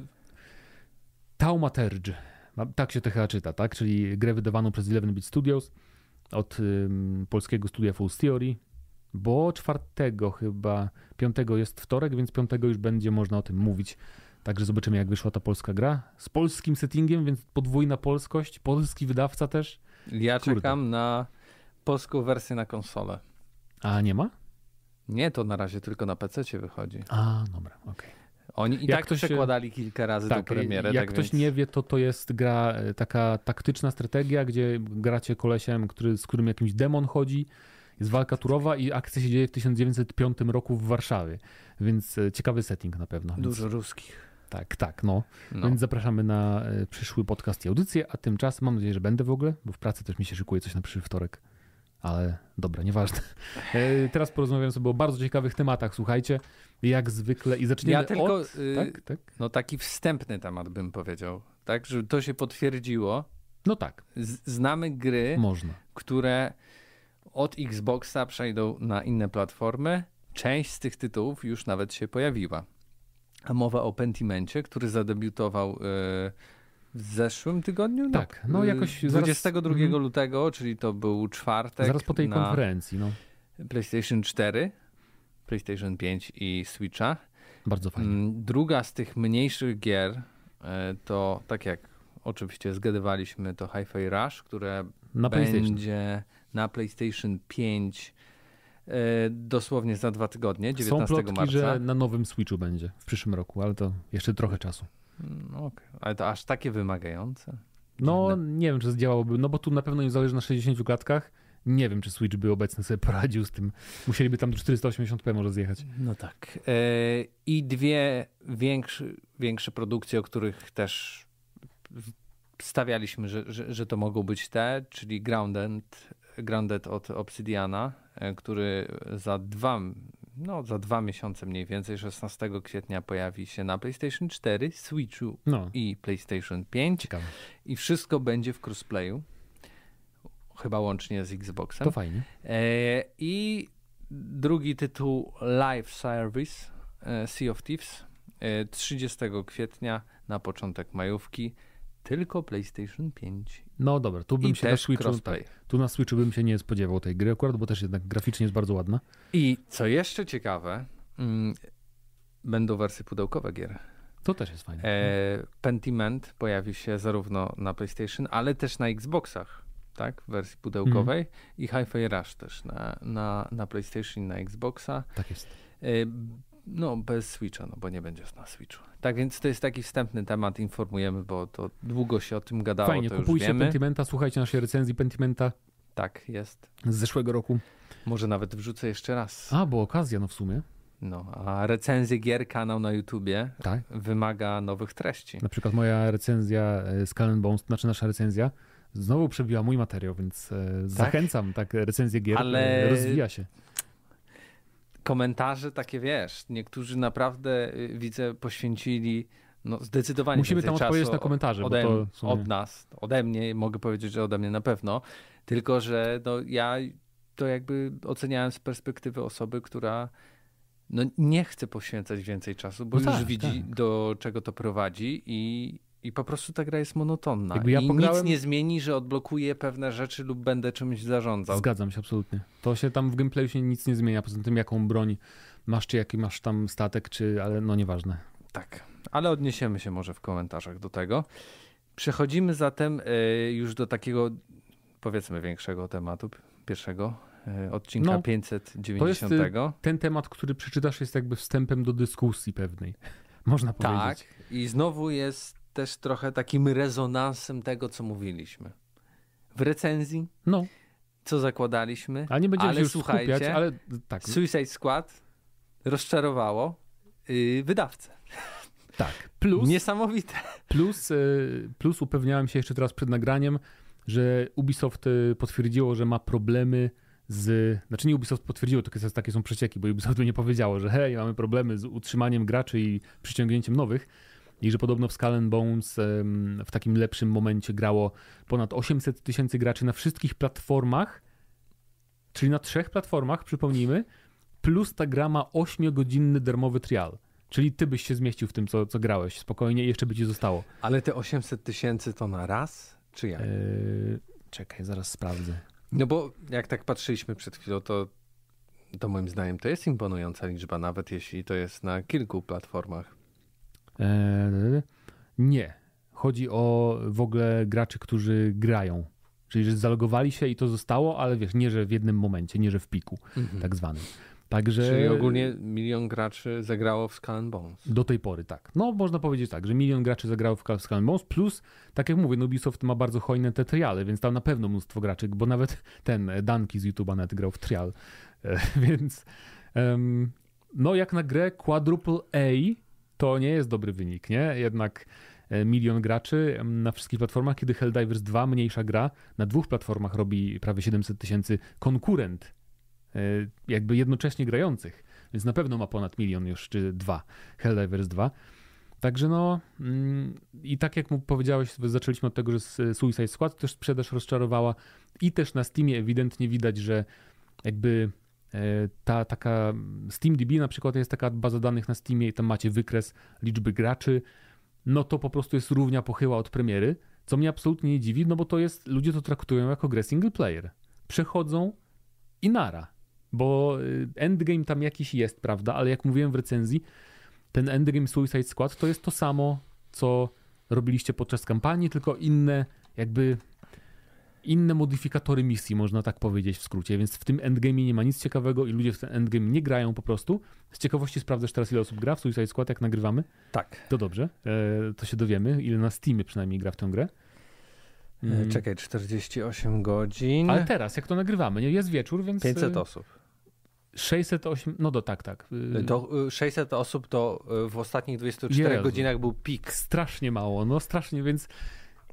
[SPEAKER 2] Taumaturge. Ma- Tak się to chyba czyta, tak? Czyli grę wydawaną przez 11-bit Studios od ym, polskiego studia Full Theory. bo czwartego chyba, piątego jest wtorek, więc piątego już będzie można o tym mówić. Także zobaczymy, jak wyszła ta polska gra. Z polskim settingiem, więc podwójna polskość, polski wydawca też.
[SPEAKER 1] Ja
[SPEAKER 2] Kurde.
[SPEAKER 1] czekam na polską wersję na konsolę.
[SPEAKER 2] A nie ma?
[SPEAKER 1] Nie, to na razie tylko na PC wychodzi.
[SPEAKER 2] A, dobra, okej.
[SPEAKER 1] Oni i
[SPEAKER 2] Jak
[SPEAKER 1] tak
[SPEAKER 2] ktoś-
[SPEAKER 1] przekładali kilka razy do premiery.
[SPEAKER 2] jak
[SPEAKER 1] tak
[SPEAKER 2] ktoś
[SPEAKER 1] więc...
[SPEAKER 2] nie wie, to to jest gra e, taka taktyczna strategia, gdzie gracie kolesiem, który, z którym jakimś demon chodzi, jest walka turowa i akcja się dzieje w 1905 roku w Warszawie, więc e, ciekawy setting na pewno. Więc,
[SPEAKER 1] Dużo ruskich.
[SPEAKER 2] Tak, tak, no.
[SPEAKER 1] No.
[SPEAKER 2] Więc zapraszamy na e, przyszły podcast i audycję, a tymczasem mam nadzieję, że będę w ogóle, bo w pracy też mi się szykuje coś na przyszły wtorek. Ale dobra, nieważne. E, Teraz porozmawiam sobie o bardzo ciekawych tematach, słuchajcie. Jak zwykle i zaczniemy
[SPEAKER 1] Ja tylko
[SPEAKER 2] od...
[SPEAKER 1] y,
[SPEAKER 2] Tak, tak.
[SPEAKER 1] no taki wstępny temat bym powiedział, tak, że to się potwierdziło.
[SPEAKER 2] No tak,
[SPEAKER 1] Z, znamy gry,
[SPEAKER 2] można.
[SPEAKER 1] które od Xboxa przejdą na inne platformy. Część z tych tytułów już nawet się pojawiła. A mowa o Pentimencie, który zadebiutował y, w zeszłym tygodniu?
[SPEAKER 2] Tak, no
[SPEAKER 1] y,
[SPEAKER 2] jakoś zaraz-
[SPEAKER 1] 22
[SPEAKER 2] mhm.
[SPEAKER 1] lutego, czyli to był czwartek.
[SPEAKER 2] Zaraz po tej konferencji, no.
[SPEAKER 1] PlayStation 4, PlayStation 5 i Switcha.
[SPEAKER 2] Bardzo fajnie.
[SPEAKER 1] Mm, Druga z tych mniejszych gier e, to, tak jak oczywiście zgadywaliśmy, to Hi-Fi Rush, które
[SPEAKER 2] Na
[SPEAKER 1] będzie na PlayStation 5 e, dosłownie za dwa tygodnie,
[SPEAKER 2] Są
[SPEAKER 1] 19
[SPEAKER 2] plotki,
[SPEAKER 1] marca.
[SPEAKER 2] że na nowym Switchu będzie w przyszłym roku, ale to jeszcze trochę czasu.
[SPEAKER 1] No, okej. Ale to aż takie wymagające.
[SPEAKER 2] No,
[SPEAKER 1] Dziwne.
[SPEAKER 2] nie wiem, czy zdziałałoby, no bo tu na pewno nie zależy na 60 klatkach. Nie wiem, czy Switch by obecny sobie poradził z tym. Musieliby tam do 480p może zjechać.
[SPEAKER 1] No tak. E, I dwie większe, większe produkcje, o których też stawialiśmy, że, że, że to mogą być te, czyli Grounded, Grounded od Obsidiana, e, który za dwa, no, za dwa miesiące mniej więcej, 16 kwietnia pojawi się na PlayStation 4, Switchu
[SPEAKER 2] No,
[SPEAKER 1] i PlayStation 5
[SPEAKER 2] ciekawe.
[SPEAKER 1] i wszystko będzie w crossplayu. Chyba łącznie z Xboxem.
[SPEAKER 2] To fajnie.
[SPEAKER 1] E, I drugi tytuł Live Service e, Sea of Thieves e, 30 kwietnia na początek majówki tylko PlayStation 5
[SPEAKER 2] No dobra, tu bym
[SPEAKER 1] i
[SPEAKER 2] się na Switchu, tak, tu na Switchu bym się nie spodziewał tej gry akurat, bo też jednak graficznie jest bardzo ładna.
[SPEAKER 1] I co jeszcze ciekawe, mm, będą wersje pudełkowe gier.
[SPEAKER 2] To też jest fajne.
[SPEAKER 1] E, Pentiment pojawi się zarówno na PlayStation, ale też na Xboxach, tak, w wersji pudełkowej
[SPEAKER 2] Mhm.
[SPEAKER 1] i Hi-Fi Rush też na, na, na PlayStation i na Xboxa.
[SPEAKER 2] Tak jest.
[SPEAKER 1] E, No, bez Switcha, no bo nie będzie na Switchu. Tak więc to jest taki wstępny temat, informujemy, bo to długo się o tym gadało,
[SPEAKER 2] Fajnie,
[SPEAKER 1] to już
[SPEAKER 2] kupujcie
[SPEAKER 1] wiemy.
[SPEAKER 2] Pentimenta, słuchajcie naszej recenzji Pentimenta
[SPEAKER 1] Tak, jest.
[SPEAKER 2] z zeszłego roku.
[SPEAKER 1] Może nawet wrzucę jeszcze raz.
[SPEAKER 2] A, bo okazja, no w sumie.
[SPEAKER 1] No, a recenzję gier, kanał na YouTubie
[SPEAKER 2] Tak.
[SPEAKER 1] wymaga nowych treści.
[SPEAKER 2] Na przykład moja recenzja e, Skull and Bones, znaczy nasza recenzja, znowu przebiła mój materiał, więc e, zachęcam, tak, recenzję gier
[SPEAKER 1] Ale-
[SPEAKER 2] e, rozwija się.
[SPEAKER 1] Komentarze takie, wiesz, niektórzy naprawdę, y, widzę, poświęcili no, zdecydowanie
[SPEAKER 2] Musimy tam odpowiedzieć na komentarze, bo
[SPEAKER 1] ode,
[SPEAKER 2] to sumie-
[SPEAKER 1] od nas, ode mnie, mogę powiedzieć, że ode mnie na pewno, tylko że no, ja to jakby oceniałem z perspektywy osoby, która no, nie chce poświęcać więcej czasu, bo
[SPEAKER 2] No
[SPEAKER 1] już
[SPEAKER 2] tak,
[SPEAKER 1] widzi,
[SPEAKER 2] tak.
[SPEAKER 1] do czego to prowadzi i, i po prostu ta gra jest monotonna.
[SPEAKER 2] Jakby ja
[SPEAKER 1] I
[SPEAKER 2] pograłem-
[SPEAKER 1] nic nie zmieni, że odblokuję pewne rzeczy lub będę czymś zarządzał.
[SPEAKER 2] Zgadzam się absolutnie. To się tam w gameplayu się nic nie zmienia, poza tym jaką broń masz, czy jaki masz tam statek, czy, ale no nieważne.
[SPEAKER 1] Tak, ale odniesiemy się może w komentarzach do tego. Przechodzimy zatem y, już do takiego, powiedzmy, większego tematu, pierwszego y, odcinka
[SPEAKER 2] No,
[SPEAKER 1] 590.
[SPEAKER 2] to jest, y, Ten temat, który przeczytasz jest jakby wstępem do dyskusji pewnej. <laughs> Można
[SPEAKER 1] tak,
[SPEAKER 2] powiedzieć.
[SPEAKER 1] i znowu jest też trochę takim rezonansem tego, co mówiliśmy. W recenzji,
[SPEAKER 2] No,
[SPEAKER 1] co zakładaliśmy,
[SPEAKER 2] ale nie będziemy
[SPEAKER 1] Ale
[SPEAKER 2] już
[SPEAKER 1] słuchajcie,
[SPEAKER 2] skupiać, ale tak,
[SPEAKER 1] Suicide Squad rozczarowało y, wydawcę.
[SPEAKER 2] tak. Plus,
[SPEAKER 1] Niesamowite.
[SPEAKER 2] plus, y, plus upewniałem się jeszcze teraz przed nagraniem, że Ubisoft y, potwierdziło, że ma problemy z... Znaczy nie Ubisoft potwierdziło, tylko takie są przecieki, bo Ubisoft by nie powiedziało, że hej, mamy problemy z utrzymaniem graczy i przyciągnięciem nowych. I że podobno w Skull Bones w takim lepszym momencie grało ponad 800 tysięcy graczy na wszystkich platformach, czyli na trzech platformach, przypomnijmy, plus ta gra ma 8-godzinny darmowy trial. Czyli ty byś się zmieścił w tym, co, co grałeś spokojnie i jeszcze by ci zostało.
[SPEAKER 1] Ale te 800 tysięcy to na raz, czy jak?
[SPEAKER 2] Eee, czekaj, zaraz sprawdzę.
[SPEAKER 1] No bo jak tak patrzyliśmy przed chwilą, to to moim zdaniem to jest imponująca liczba, nawet jeśli to jest na kilku platformach.
[SPEAKER 2] Eee, nie. Chodzi o w ogóle graczy, którzy grają. Czyli, że zalogowali się i to zostało, ale wiesz, nie, że w jednym momencie, nie, że w piku
[SPEAKER 1] Mhm.
[SPEAKER 2] tak zwanym. Także
[SPEAKER 1] Czyli ogólnie milion graczy zagrało w Skull Bones.
[SPEAKER 2] do tej pory tak. No, można powiedzieć tak, że milion graczy zagrało w Skull Bones, plus, tak jak mówię, no Ubisoft ma bardzo hojne te triale, więc tam na pewno mnóstwo graczy, bo nawet <laughs> ten e, Danki z YouTube'a nawet grał w trial. E, <laughs> Więc em, no jak na grę quadruple A to nie jest dobry wynik, nie? Jednak e, milion graczy em, na wszystkich platformach, kiedy Helldivers 2, mniejsza gra, na dwóch platformach robi prawie 700 tysięcy konkurent, e, jakby jednocześnie grających, więc na pewno ma ponad milion już, czy dwa, Helldivers 2. Także no mm, i tak jak mu powiedziałeś, zaczęliśmy od tego, że Suicide Squad też sprzedaż rozczarowała i też na Steamie ewidentnie widać, że jakby ta taka SteamDB na przykład jest taka baza danych na Steamie i tam macie wykres liczby graczy, no to po prostu jest równia pochyła od premiery, co mnie absolutnie nie dziwi, no bo to jest, ludzie to traktują jako grę single player. Przechodzą i nara, bo y, endgame tam jakiś jest, prawda, ale jak mówiłem w recenzji, ten endgame Suicide Squad to jest to samo, co robiliście podczas kampanii, tylko inne jakby inne modyfikatory misji, można tak powiedzieć w skrócie, więc w tym endgame nie ma nic ciekawego i ludzie w ten endgame nie grają po prostu. Z ciekawości sprawdzasz teraz, ile osób gra w Suicide Squad, jak nagrywamy?
[SPEAKER 1] Tak.
[SPEAKER 2] To dobrze, e, to się dowiemy, ile na Steamie przynajmniej gra w tę grę. Mm.
[SPEAKER 1] E, Czekaj, 48 godzin.
[SPEAKER 2] Ale teraz, jak to nagrywamy, nie? Jest wieczór, więc...
[SPEAKER 1] 500
[SPEAKER 2] e,
[SPEAKER 1] osób.
[SPEAKER 2] 608, no do tak, tak. Y,
[SPEAKER 1] To y, 600 osób to w ostatnich 24
[SPEAKER 2] Jezu.
[SPEAKER 1] godzinach był pik.
[SPEAKER 2] Strasznie mało, no strasznie, więc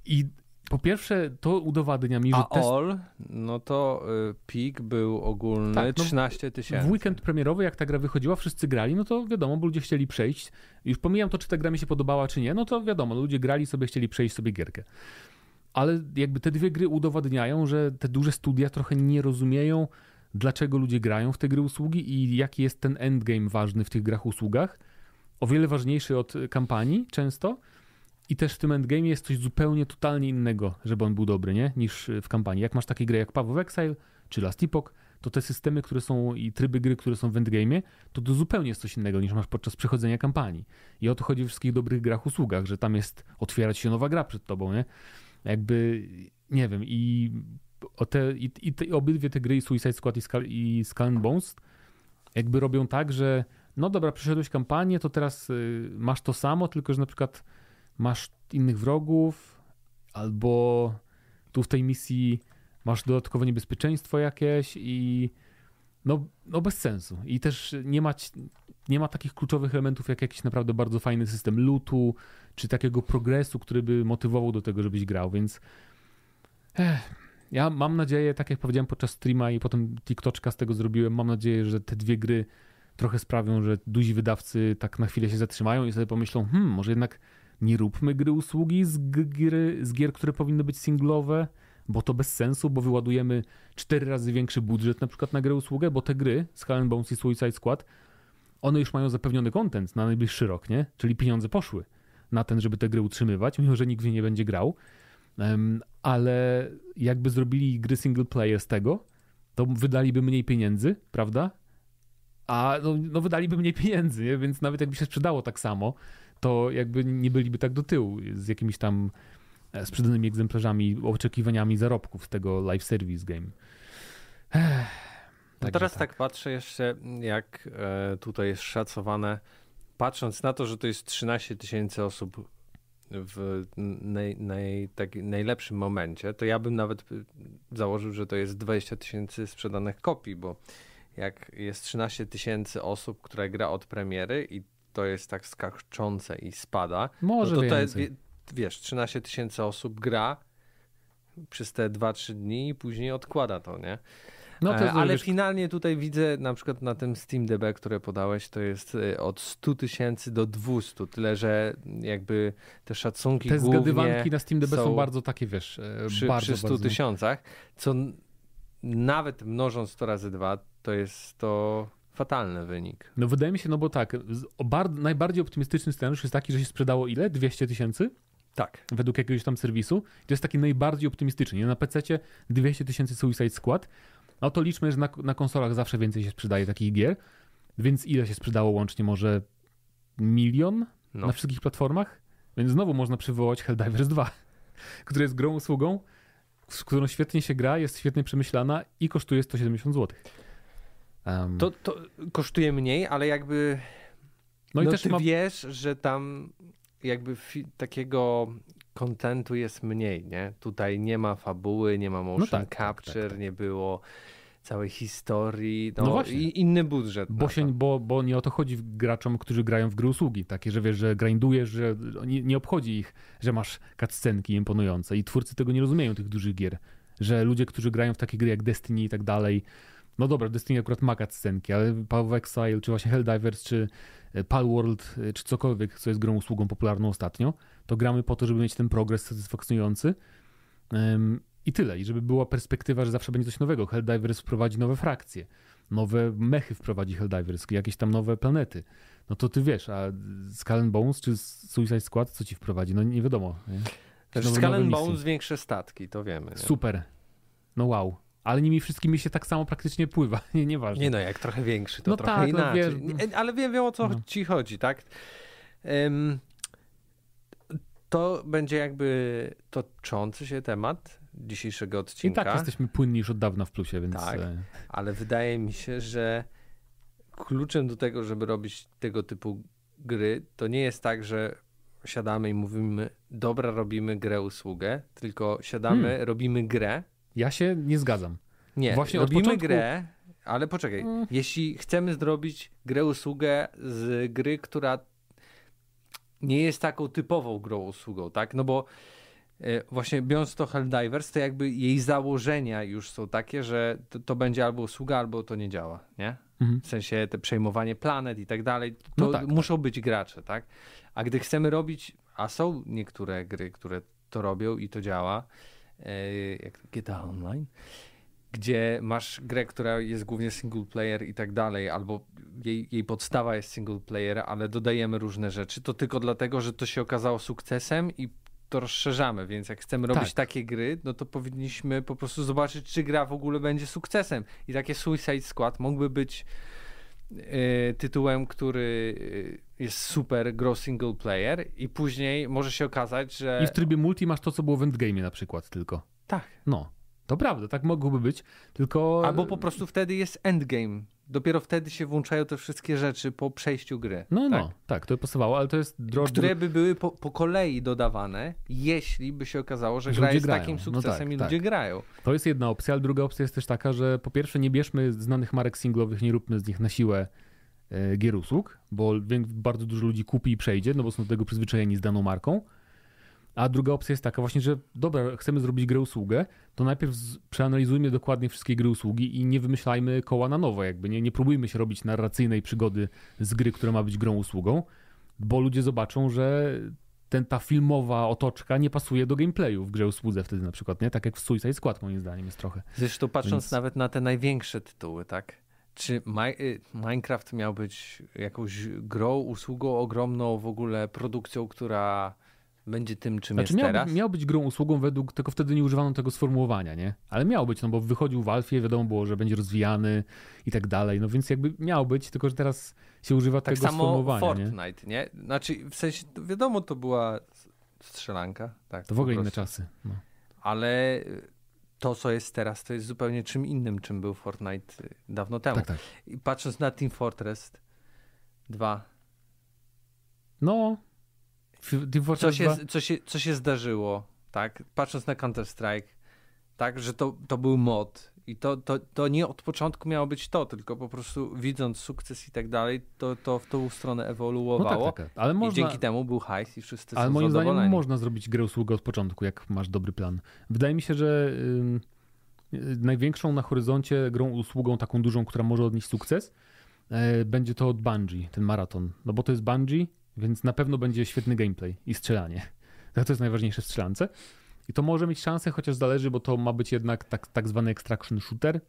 [SPEAKER 2] i po pierwsze to udowadnia mi, że
[SPEAKER 1] A
[SPEAKER 2] test
[SPEAKER 1] all, no to y, pik był ogólny
[SPEAKER 2] Tak, no,
[SPEAKER 1] 13 tysięcy.
[SPEAKER 2] w weekend premierowy, jak ta gra wychodziła, wszyscy grali, no to wiadomo, bo ludzie chcieli przejść. Już pomijam to, czy ta gra mi się podobała, czy nie, no to wiadomo, ludzie grali sobie, chcieli przejść sobie gierkę. Ale jakby te dwie gry udowadniają, że te duże studia trochę nie rozumieją, dlaczego ludzie grają w te gry usługi i jaki jest ten endgame ważny w tych grach usługach. O wiele ważniejszy od kampanii często. I też w tym endgame jest coś zupełnie, totalnie innego, żeby on był dobry, nie? Niż w kampanii. Jak masz takie gry jak of Exile czy Last Epoch, to te systemy, które są i tryby gry, które są w endgame'ie, to to zupełnie jest coś innego niż masz podczas przechodzenia kampanii. I o to chodzi w wszystkich dobrych grach, usługach, że tam jest otwierać się nowa gra przed tobą, nie? Jakby, nie wiem, i, o te, i, i te, obydwie te gry, i Suicide Squad i Skull, i Skull Bones, jakby robią tak, że no dobra, przeszedłeś kampanię, to teraz y, masz to samo, tylko że na przykład masz innych wrogów, albo tu w tej misji masz dodatkowe niebezpieczeństwo jakieś i no, no bez sensu. I też nie ma, nie ma takich kluczowych elementów jak jakiś naprawdę bardzo fajny system lootu, czy takiego progresu, który by motywował do tego, żebyś grał, więc ech, ja mam nadzieję, tak jak powiedziałem podczas streama i potem TikToczka z tego zrobiłem, mam nadzieję, że te dwie gry trochę sprawią, że duzi wydawcy tak na chwilę się zatrzymają i sobie pomyślą, hmm, może jednak nie róbmy gry usługi z, gry, z gier, które powinny być singlowe, bo to bez sensu, bo wyładujemy cztery razy większy budżet na przykład na grę usługę, bo te gry, Skull and Bones i Suicide Squad, one już mają zapewniony content na najbliższy rok, nie? Czyli pieniądze poszły na ten, żeby te gry utrzymywać, mimo że nikt w nie nie będzie grał. Em, ale jakby zrobili gry single player z tego, to wydaliby mniej pieniędzy, prawda? A no, no wydaliby mniej pieniędzy, nie? więc nawet jakby się sprzedało tak samo, to jakby nie byliby tak do tyłu z jakimiś tam e, sprzedanymi egzemplarzami, oczekiwaniami zarobków z tego live service game. Ech,
[SPEAKER 1] No
[SPEAKER 2] także
[SPEAKER 1] teraz tak. patrzę jeszcze, jak e, tutaj jest szacowane, patrząc na to, że to jest 13 tysięcy osób w naj, naj, tak, najlepszym momencie, to ja bym nawet y, założył, że to jest 20 tysięcy sprzedanych kopii, bo jak jest 13 tysięcy osób, które gra od premiery i to jest tak skaczące i spada,
[SPEAKER 2] Może
[SPEAKER 1] no to,
[SPEAKER 2] więcej.
[SPEAKER 1] wie- wiesz, 13 tysięcy osób gra przez te 2-3 dni i później odkłada to, nie?
[SPEAKER 2] No to
[SPEAKER 1] E, Ale
[SPEAKER 2] wiesz,
[SPEAKER 1] finalnie tutaj widzę na przykład na tym SteamDB, które podałeś, to jest e, od 100 tysięcy do 200, tyle że jakby te szacunki
[SPEAKER 2] te zgadywanki na SteamDB są,
[SPEAKER 1] są
[SPEAKER 2] bardzo takie, wiesz, e,
[SPEAKER 1] przy,
[SPEAKER 2] bardzo,
[SPEAKER 1] przy 100
[SPEAKER 2] bardzo...
[SPEAKER 1] tysiącach, co nawet mnożąc to razy dwa, to jest to fatalny wynik.
[SPEAKER 2] No wydaje mi się, no bo tak, najbardziej optymistyczny scenariusz jest taki, że się sprzedało ile? 200 tysięcy?
[SPEAKER 1] Tak.
[SPEAKER 2] według jakiegoś tam serwisu. To jest taki najbardziej optymistyczny. Nie? Na PC 200 tysięcy Suicide Squad, No to liczmy, że na, na konsolach zawsze więcej się sprzedaje takich gier, więc ile się sprzedało łącznie? Może milion
[SPEAKER 1] No.
[SPEAKER 2] na wszystkich platformach? Więc znowu można przywołać Helldivers 2, <laughs> który jest grą usługą, z którą świetnie się gra, jest świetnie przemyślana i kosztuje 170 zł. Um,
[SPEAKER 1] To, to kosztuje mniej, ale jakby
[SPEAKER 2] no
[SPEAKER 1] no,
[SPEAKER 2] i też
[SPEAKER 1] ty
[SPEAKER 2] ma...
[SPEAKER 1] wiesz, że tam jakby takiego kontentu jest mniej, nie? Tutaj nie ma fabuły, nie ma motion
[SPEAKER 2] tak, tak,
[SPEAKER 1] capture,
[SPEAKER 2] tak, tak.
[SPEAKER 1] nie było całej historii, no,
[SPEAKER 2] No właśnie.
[SPEAKER 1] i inny budżet.
[SPEAKER 2] Bo, się, bo, bo nie o to chodzi w- graczom, którzy grają w gry usługi. Takie, że wiesz, że grindujesz, że nie, nie obchodzi ich, że masz cutscenki imponujące. I twórcy tego nie rozumieją, tych dużych gier. Że ludzie, którzy grają w takie gry jak Destiny i tak dalej, no dobra, Destiny akurat ma cutscenki, ale Path Exile, czy właśnie Helldivers, czy e, Palworld, e, czy cokolwiek, co jest grą usługą popularną ostatnio, to gramy po to, żeby mieć ten progres satysfakcjonujący. I tyle. I żeby była perspektywa, że zawsze będzie coś nowego. Helldivers wprowadzi nowe frakcje, nowe mechy wprowadzi Helldivers, jakieś tam nowe planety. No to ty wiesz, a Skull Bones czy Suicide Squad co ci wprowadzi? No nie wiadomo. Nie?
[SPEAKER 1] Skull. Bones większe statki, to wiemy. Nie?
[SPEAKER 2] Super. No wow. Ale nimi wszystkimi się tak samo praktycznie pływa. <laughs> Nie, nieważne.
[SPEAKER 1] Nie no, jak trochę większy, to
[SPEAKER 2] No
[SPEAKER 1] trochę
[SPEAKER 2] tak, no
[SPEAKER 1] inaczej.
[SPEAKER 2] wiesz,
[SPEAKER 1] Nie, ale wiem, wiem o co
[SPEAKER 2] no.
[SPEAKER 1] ci chodzi, tak? Em, to będzie jakby toczący się temat dzisiejszego
[SPEAKER 2] I
[SPEAKER 1] odcinka,
[SPEAKER 2] tak jesteśmy płynni już od dawna w plusie, więc
[SPEAKER 1] Tak.
[SPEAKER 2] e,
[SPEAKER 1] ale wydaje mi się, że kluczem do tego, żeby robić tego typu gry, to nie jest tak, że siadamy i mówimy, dobra, robimy grę usługę, tylko siadamy,
[SPEAKER 2] Hmm.
[SPEAKER 1] robimy grę.
[SPEAKER 2] Ja się nie zgadzam.
[SPEAKER 1] Nie,
[SPEAKER 2] Właśnie
[SPEAKER 1] robimy
[SPEAKER 2] początku-
[SPEAKER 1] grę, ale poczekaj.
[SPEAKER 2] Mm.
[SPEAKER 1] Jeśli chcemy zrobić grę usługę z gry, która nie jest taką typową grą usługą, tak? No bo e, właśnie biorąc to Helldivers, to jakby jej założenia już są takie, że to, to będzie albo usługa, albo to nie działa, nie?
[SPEAKER 2] Mhm.
[SPEAKER 1] W sensie te przejmowanie planet i tak dalej, to
[SPEAKER 2] No tak,
[SPEAKER 1] muszą być gracze, tak? A gdy chcemy robić, a są niektóre gry, które to robią i to działa, jak GTA Online, gdzie masz grę, która jest głównie single player i tak dalej, albo jej, jej podstawa jest single player, ale dodajemy różne rzeczy, to tylko dlatego, że to się okazało sukcesem i to rozszerzamy, więc jak chcemy robić
[SPEAKER 2] Tak.
[SPEAKER 1] takie gry, no to powinniśmy po prostu zobaczyć, czy gra w ogóle będzie sukcesem. I takie Suicide Squad mógłby być e, tytułem, który e, jest super, gro single player i później może się okazać, że...
[SPEAKER 2] I w trybie multi masz to, co było w endgame'ie na przykład tylko.
[SPEAKER 1] Tak.
[SPEAKER 2] No, to prawda, tak mogłoby być, tylko...
[SPEAKER 1] Albo po prostu wtedy jest endgame. Dopiero wtedy się włączają te wszystkie rzeczy po przejściu gry.
[SPEAKER 2] No,
[SPEAKER 1] tak?
[SPEAKER 2] no, tak, to by pasowało, ale to jest drożdże...
[SPEAKER 1] Które by były po, po kolei dodawane, jeśli by się okazało, że
[SPEAKER 2] Że
[SPEAKER 1] gra jest
[SPEAKER 2] grają.
[SPEAKER 1] takim
[SPEAKER 2] No
[SPEAKER 1] sukcesem
[SPEAKER 2] tak,
[SPEAKER 1] i
[SPEAKER 2] tak.
[SPEAKER 1] ludzie grają.
[SPEAKER 2] To jest jedna opcja, ale druga opcja jest też taka, że po pierwsze nie bierzmy znanych marek singlowych, nie róbmy z nich na siłę e, gier usług, bo bardzo dużo ludzi kupi i przejdzie, no bo są do tego przyzwyczajeni z daną marką. A druga opcja jest taka właśnie, że dobra, chcemy zrobić grę usługę, to najpierw przeanalizujmy dokładnie wszystkie gry usługi i nie wymyślajmy koła na nowo, jakby nie, nie próbujmy się robić narracyjnej przygody z gry, która ma być grą usługą, bo ludzie zobaczą, że ten, ta filmowa otoczka nie pasuje do gameplayu w grze usłudze wtedy na przykład, nie? Tak jak w Suicide Squad moim zdaniem jest trochę.
[SPEAKER 1] Zresztą patrząc
[SPEAKER 2] Więc-
[SPEAKER 1] nawet na te największe tytuły, tak? Czy y, Minecraft miał być jakąś grą, usługą ogromną, w ogóle produkcją, która będzie tym, czym
[SPEAKER 2] Znaczy
[SPEAKER 1] jest
[SPEAKER 2] miał,
[SPEAKER 1] teraz?
[SPEAKER 2] być, miał być grą usługą według, tylko wtedy nie używano tego sformułowania, nie? Ale miał być, no bo wychodził w Alfie, wiadomo było, że będzie rozwijany i tak dalej, no więc jakby miał być, tylko że teraz się używa
[SPEAKER 1] Tak
[SPEAKER 2] tego
[SPEAKER 1] samo
[SPEAKER 2] sformułowania, nie?
[SPEAKER 1] Fortnite, nie? Znaczy, w sensie, wiadomo, to była strzelanka, tak.
[SPEAKER 2] To w ogóle inne czasy. No.
[SPEAKER 1] Ale y, to, co jest teraz, to jest zupełnie czym innym, czym był Fortnite y, dawno temu.
[SPEAKER 2] Tak, tak.
[SPEAKER 1] I patrząc na Team Fortress 2,
[SPEAKER 2] No,
[SPEAKER 1] Co się,
[SPEAKER 2] 2,
[SPEAKER 1] co, się, co się zdarzyło, tak? Patrząc na Counter-Strike, tak, że to, to był mod i to, to, to nie od początku miało być to, tylko po prostu widząc sukces i tak dalej, to, to w tą stronę
[SPEAKER 2] no tak,
[SPEAKER 1] ewoluowało
[SPEAKER 2] tak, tak. ale
[SPEAKER 1] i
[SPEAKER 2] można,
[SPEAKER 1] dzięki temu był hajs i wszyscy
[SPEAKER 2] ale
[SPEAKER 1] są
[SPEAKER 2] moim zdaniem można zrobić grę usługę od początku, jak masz dobry plan. Wydaje mi się, że ym, y, największą na horyzoncie grą usługą, taką dużą, która może odnieść sukces, e, będzie to od Bungie, ten maraton. No bo to jest Bungie, więc na pewno będzie świetny gameplay i strzelanie. <laughs> To jest najważniejsze w strzelance. I to może mieć szansę, chociaż zależy, bo to ma być jednak tak, tak zwany extraction shooter.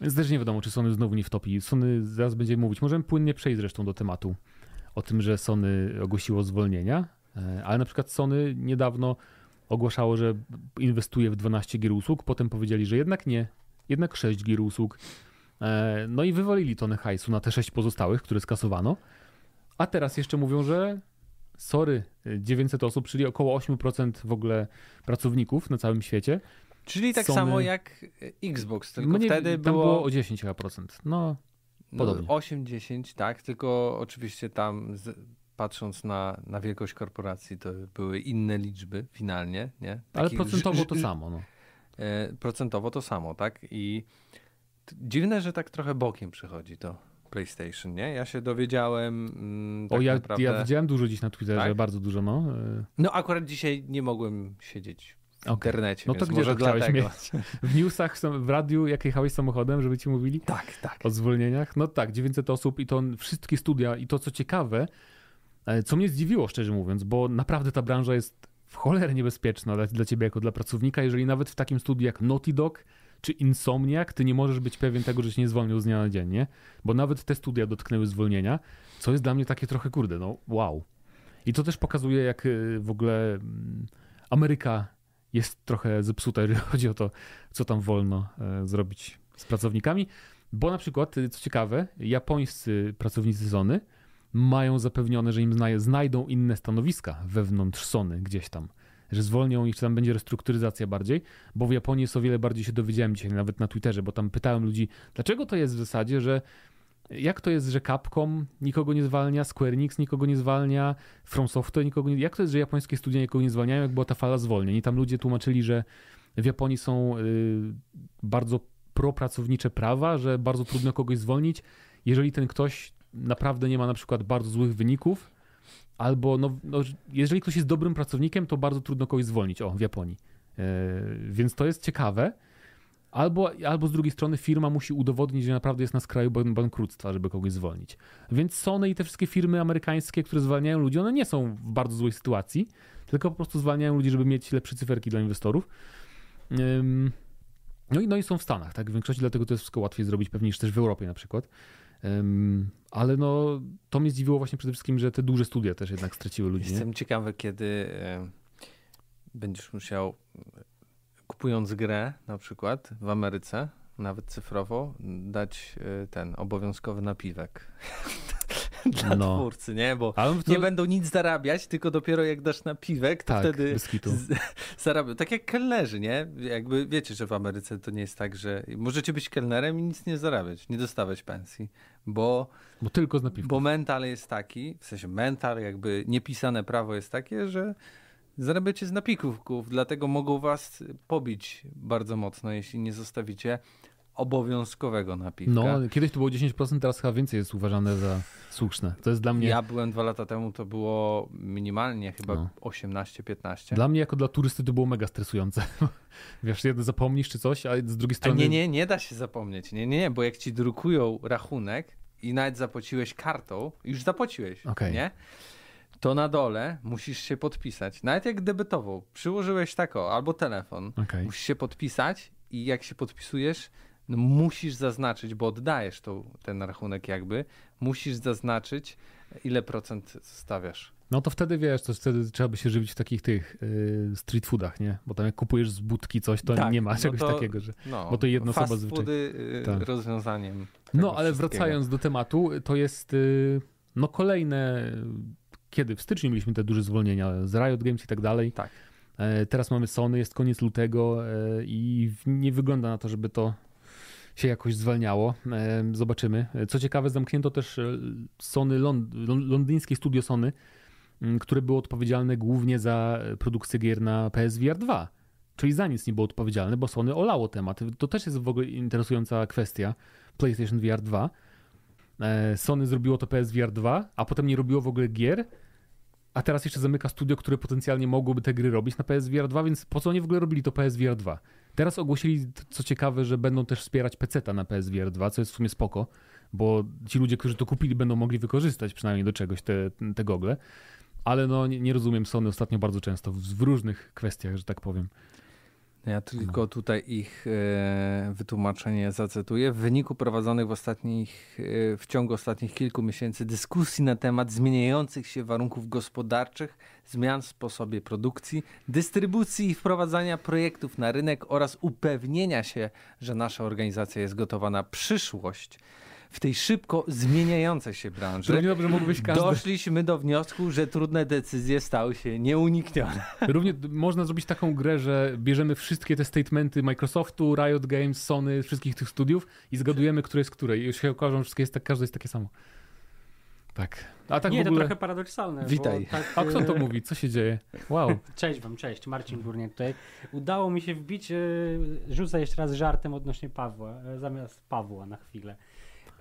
[SPEAKER 2] Więc też nie wiadomo, czy Sony znowu nie wtopi. Sony zaraz będziemy mówić. Możemy płynnie przejść zresztą do tematu o tym, że Sony ogłosiło zwolnienia, e, ale na przykład Sony niedawno ogłaszało, że inwestuje w 12 gier usług, potem powiedzieli, że jednak nie, jednak 6 gier usług. E, no i wywalili tonę hajsu na te 6 pozostałych, które skasowano. A teraz jeszcze mówią, że sorry, 900 osób, czyli około 8% w ogóle pracowników na całym świecie.
[SPEAKER 1] Czyli tak
[SPEAKER 2] Sony-
[SPEAKER 1] samo jak Xbox, tylko
[SPEAKER 2] No nie,
[SPEAKER 1] wtedy było,
[SPEAKER 2] było o 10 chyba procent. No,
[SPEAKER 1] no,
[SPEAKER 2] podobnie.
[SPEAKER 1] 8-10, tak, tylko oczywiście tam z, patrząc na, na wielkość korporacji, to były inne liczby finalnie, nie?
[SPEAKER 2] ale procentowo to samo. No.
[SPEAKER 1] E, procentowo to samo, tak? I dziwne, że tak trochę bokiem przychodzi to PlayStation, nie? Ja się dowiedziałem mm, tak
[SPEAKER 2] o, ja,
[SPEAKER 1] naprawdę...
[SPEAKER 2] ja widziałem dużo dziś na Twitterze,
[SPEAKER 1] Tak?
[SPEAKER 2] bardzo dużo, no. E,
[SPEAKER 1] No akurat dzisiaj nie mogłem siedzieć w
[SPEAKER 2] Okej.
[SPEAKER 1] internecie,
[SPEAKER 2] No to gdzie
[SPEAKER 1] może
[SPEAKER 2] to chciałeś mieć? W newsach, w radiu, jak jechałeś samochodem, żeby ci mówili
[SPEAKER 1] Tak, tak.
[SPEAKER 2] o zwolnieniach? No tak, 900 osób i to wszystkie studia i to, co ciekawe, e, co mnie zdziwiło, szczerze mówiąc, bo naprawdę ta branża jest w cholerę niebezpieczna dla, dla ciebie jako dla pracownika, jeżeli nawet w takim studiu jak Naughty Dog czy Insomniac, ty nie możesz być pewien tego, że cię nie zwolnią z dnia na dzień, nie? Bo nawet te studia dotknęły zwolnienia, co jest dla mnie takie trochę, kurde, no wow. I to też pokazuje, jak y, w ogóle mm, Ameryka jest trochę zepsuta, jeżeli <laughs> chodzi o to, co tam wolno e, zrobić z pracownikami. Bo na przykład, y, co ciekawe, japońscy pracownicy Sony mają zapewnione, że im zna- znajdą inne stanowiska wewnątrz Sony gdzieś tam. Że zwolnią ich, czy tam będzie restrukturyzacja bardziej, bo w Japonii jest o wiele bardziej się dowiedziałem dzisiaj nawet na Twitterze, bo tam pytałem ludzi, dlaczego to jest w zasadzie, że jak to jest, że Capcom nikogo nie zwalnia, Square Enix nikogo nie zwalnia, From Software nikogo nie... Jak to jest, że japońskie studia nikogo nie zwalniają, jak była ta fala zwolnień? I tam ludzie tłumaczyli, że w Japonii są y, bardzo propracownicze prawa, że bardzo trudno kogoś zwolnić, jeżeli ten ktoś naprawdę nie ma na przykład bardzo złych wyników, albo no, no, jeżeli ktoś jest dobrym pracownikiem, to bardzo trudno kogoś zwolnić, o, w Japonii. E, więc to jest ciekawe. Albo, albo z drugiej strony firma musi udowodnić, że naprawdę jest na skraju ban- bankructwa, żeby kogoś zwolnić. Więc Sony i te wszystkie firmy amerykańskie, które zwalniają ludzi, one nie są w bardzo złej sytuacji, tylko po prostu zwalniają ludzi, żeby mieć lepsze cyferki dla inwestorów. No i, no i są w Stanach, tak? W większości dlatego to jest wszystko łatwiej zrobić pewnie niż też w Europie na przykład. Ale no, to mnie zdziwiło właśnie przede wszystkim, że te duże studia też jednak straciły ludzi. Nie?
[SPEAKER 1] Jestem ciekawy, kiedy będziesz musiał, kupując grę na przykład w Ameryce, nawet cyfrowo, dać e, ten obowiązkowy napiwek <laughs> <laughs> dla
[SPEAKER 2] No.
[SPEAKER 1] twórcy, nie? Bo
[SPEAKER 2] to,
[SPEAKER 1] nie będą nic zarabiać, tylko dopiero jak dasz napiwek, to
[SPEAKER 2] tak,
[SPEAKER 1] wtedy
[SPEAKER 2] bez kitu.
[SPEAKER 1] z, <laughs> zarabiają. Tak jak kelnerzy, nie? Jakby wiecie, że w Ameryce to nie jest tak, że możecie być kelnerem i nic nie zarabiać, nie dostawać pensji, bo
[SPEAKER 2] Bo tylko z napiwką.
[SPEAKER 1] bo mental jest taki, w sensie mental, jakby niepisane prawo jest takie, że zarabiacie z napików, dlatego mogą was pobić bardzo mocno, jeśli nie zostawicie obowiązkowego napiwka.
[SPEAKER 2] No, kiedyś to było 10%, teraz chyba więcej jest uważane za słuszne. To jest dla mnie,
[SPEAKER 1] Ja byłem dwa lata temu, to było minimalnie chyba
[SPEAKER 2] No.
[SPEAKER 1] 18-15.
[SPEAKER 2] dla mnie jako dla turysty to było mega stresujące. <laughs> Wiesz, jedno zapomnisz czy coś, a z drugiej
[SPEAKER 1] A
[SPEAKER 2] strony...
[SPEAKER 1] nie, nie, nie da się zapomnieć. Nie, nie, nie, bo jak ci drukują rachunek i nawet zapłaciłeś kartą, już zapłaciłeś,
[SPEAKER 2] Okej.
[SPEAKER 1] nie? To na dole musisz się podpisać. Nawet jak debetową, przyłożyłeś tako, albo telefon,
[SPEAKER 2] Okej.
[SPEAKER 1] musisz się podpisać i jak się podpisujesz, no musisz zaznaczyć, bo oddajesz tą, ten rachunek jakby, musisz zaznaczyć, ile procent stawiasz.
[SPEAKER 2] No to wtedy wiesz, to wtedy trzeba by się żywić w takich tych yy, street foodach, nie? Bo tam jak kupujesz z budki coś, to
[SPEAKER 1] Tak,
[SPEAKER 2] nie ma
[SPEAKER 1] no
[SPEAKER 2] czegoś
[SPEAKER 1] to-
[SPEAKER 2] takiego, że...
[SPEAKER 1] No,
[SPEAKER 2] Bo to jedna osoba zwyczaj-
[SPEAKER 1] foody, y,
[SPEAKER 2] Tak.
[SPEAKER 1] rozwiązaniem.
[SPEAKER 2] No, ale wracając do tematu, to jest y, no kolejne, kiedy w styczniu mieliśmy te duże zwolnienia z Riot Games i tak dalej.
[SPEAKER 1] Tak.
[SPEAKER 2] E, Teraz mamy Sony, jest koniec lutego e, i nie wygląda na to, żeby to się jakoś zwalniało. E, Zobaczymy. E, Co ciekawe, zamknięto też e, Sony, lond, lon- londyńskie studio Sony, które było odpowiedzialne głównie za produkcję gier na PSVR 2. Czyli za nic nie było odpowiedzialne, bo Sony olało temat. To też jest w ogóle interesująca kwestia. PlayStation VR 2. E, Sony zrobiło to PSVR 2, a potem nie robiło w ogóle gier, a teraz jeszcze zamyka studio, które potencjalnie mogłoby te gry robić na PSVR 2, więc po co oni w ogóle robili to PSVR 2? Teraz ogłosili, co ciekawe, że będą też wspierać PC-ta na PSVR 2, co jest w sumie spoko, bo ci ludzie, którzy to kupili, będą mogli wykorzystać przynajmniej do czegoś te, te gogle. Ale no nie, nie rozumiem Sony ostatnio bardzo często w, w różnych kwestiach, że tak powiem.
[SPEAKER 1] Ja tylko tutaj ich e, wytłumaczenie zacytuję. W wyniku prowadzonych w, ostatnich, e, w ciągu ostatnich kilku miesięcy dyskusji na temat zmieniających się warunków gospodarczych, zmian w sposobie produkcji, dystrybucji i wprowadzania projektów na rynek oraz upewnienia się, że nasza organizacja jest gotowa na przyszłość, w tej szybko zmieniającej się branży,
[SPEAKER 2] Równie dobrze mógłbyś każdy...
[SPEAKER 1] doszliśmy do wniosku, że trudne decyzje stały się nieuniknione. <laughs>
[SPEAKER 2] Równie można zrobić taką grę, że bierzemy wszystkie te statementy Microsoftu, Riot Games, Sony, wszystkich tych studiów i zgadujemy, które jest które. I już się okaże, że wszystkie jest tak, każde jest takie samo. Tak. A tak
[SPEAKER 3] nie,
[SPEAKER 2] ogóle...
[SPEAKER 3] to trochę paradoksalne.
[SPEAKER 1] Witaj.
[SPEAKER 3] Tak,
[SPEAKER 2] A kto to
[SPEAKER 3] e,
[SPEAKER 2] mówi? Co się dzieje? Wow.
[SPEAKER 3] Cześć wam, cześć. Marcin Górniak tutaj. Udało mi się wbić, e, rzucę jeszcze raz żartem odnośnie Pawła, e, zamiast Pawła na chwilę.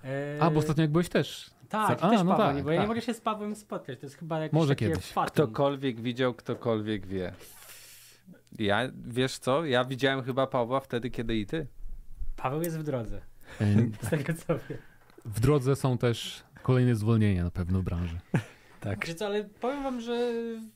[SPEAKER 3] E,
[SPEAKER 2] A, bo ostatnio jak byłeś też.
[SPEAKER 3] Tak,
[SPEAKER 2] A,
[SPEAKER 3] też
[SPEAKER 2] no
[SPEAKER 3] Paweł,
[SPEAKER 2] tak,
[SPEAKER 3] nie, bo ja nie
[SPEAKER 2] tak.
[SPEAKER 3] mogę się z Pawłem spotkać. To jest chyba jakieś
[SPEAKER 2] Może
[SPEAKER 3] takie
[SPEAKER 2] kiedyś.
[SPEAKER 3] fatum.
[SPEAKER 1] Ktokolwiek widział, ktokolwiek wie. Ja, wiesz co, ja widziałem chyba Pawła wtedy, kiedy i ty.
[SPEAKER 3] Paweł jest w drodze. <laughs> Z tego co wiem.
[SPEAKER 2] W drodze są też kolejne zwolnienia na pewno w branży.
[SPEAKER 1] Tak.
[SPEAKER 3] Co, ale powiem wam, że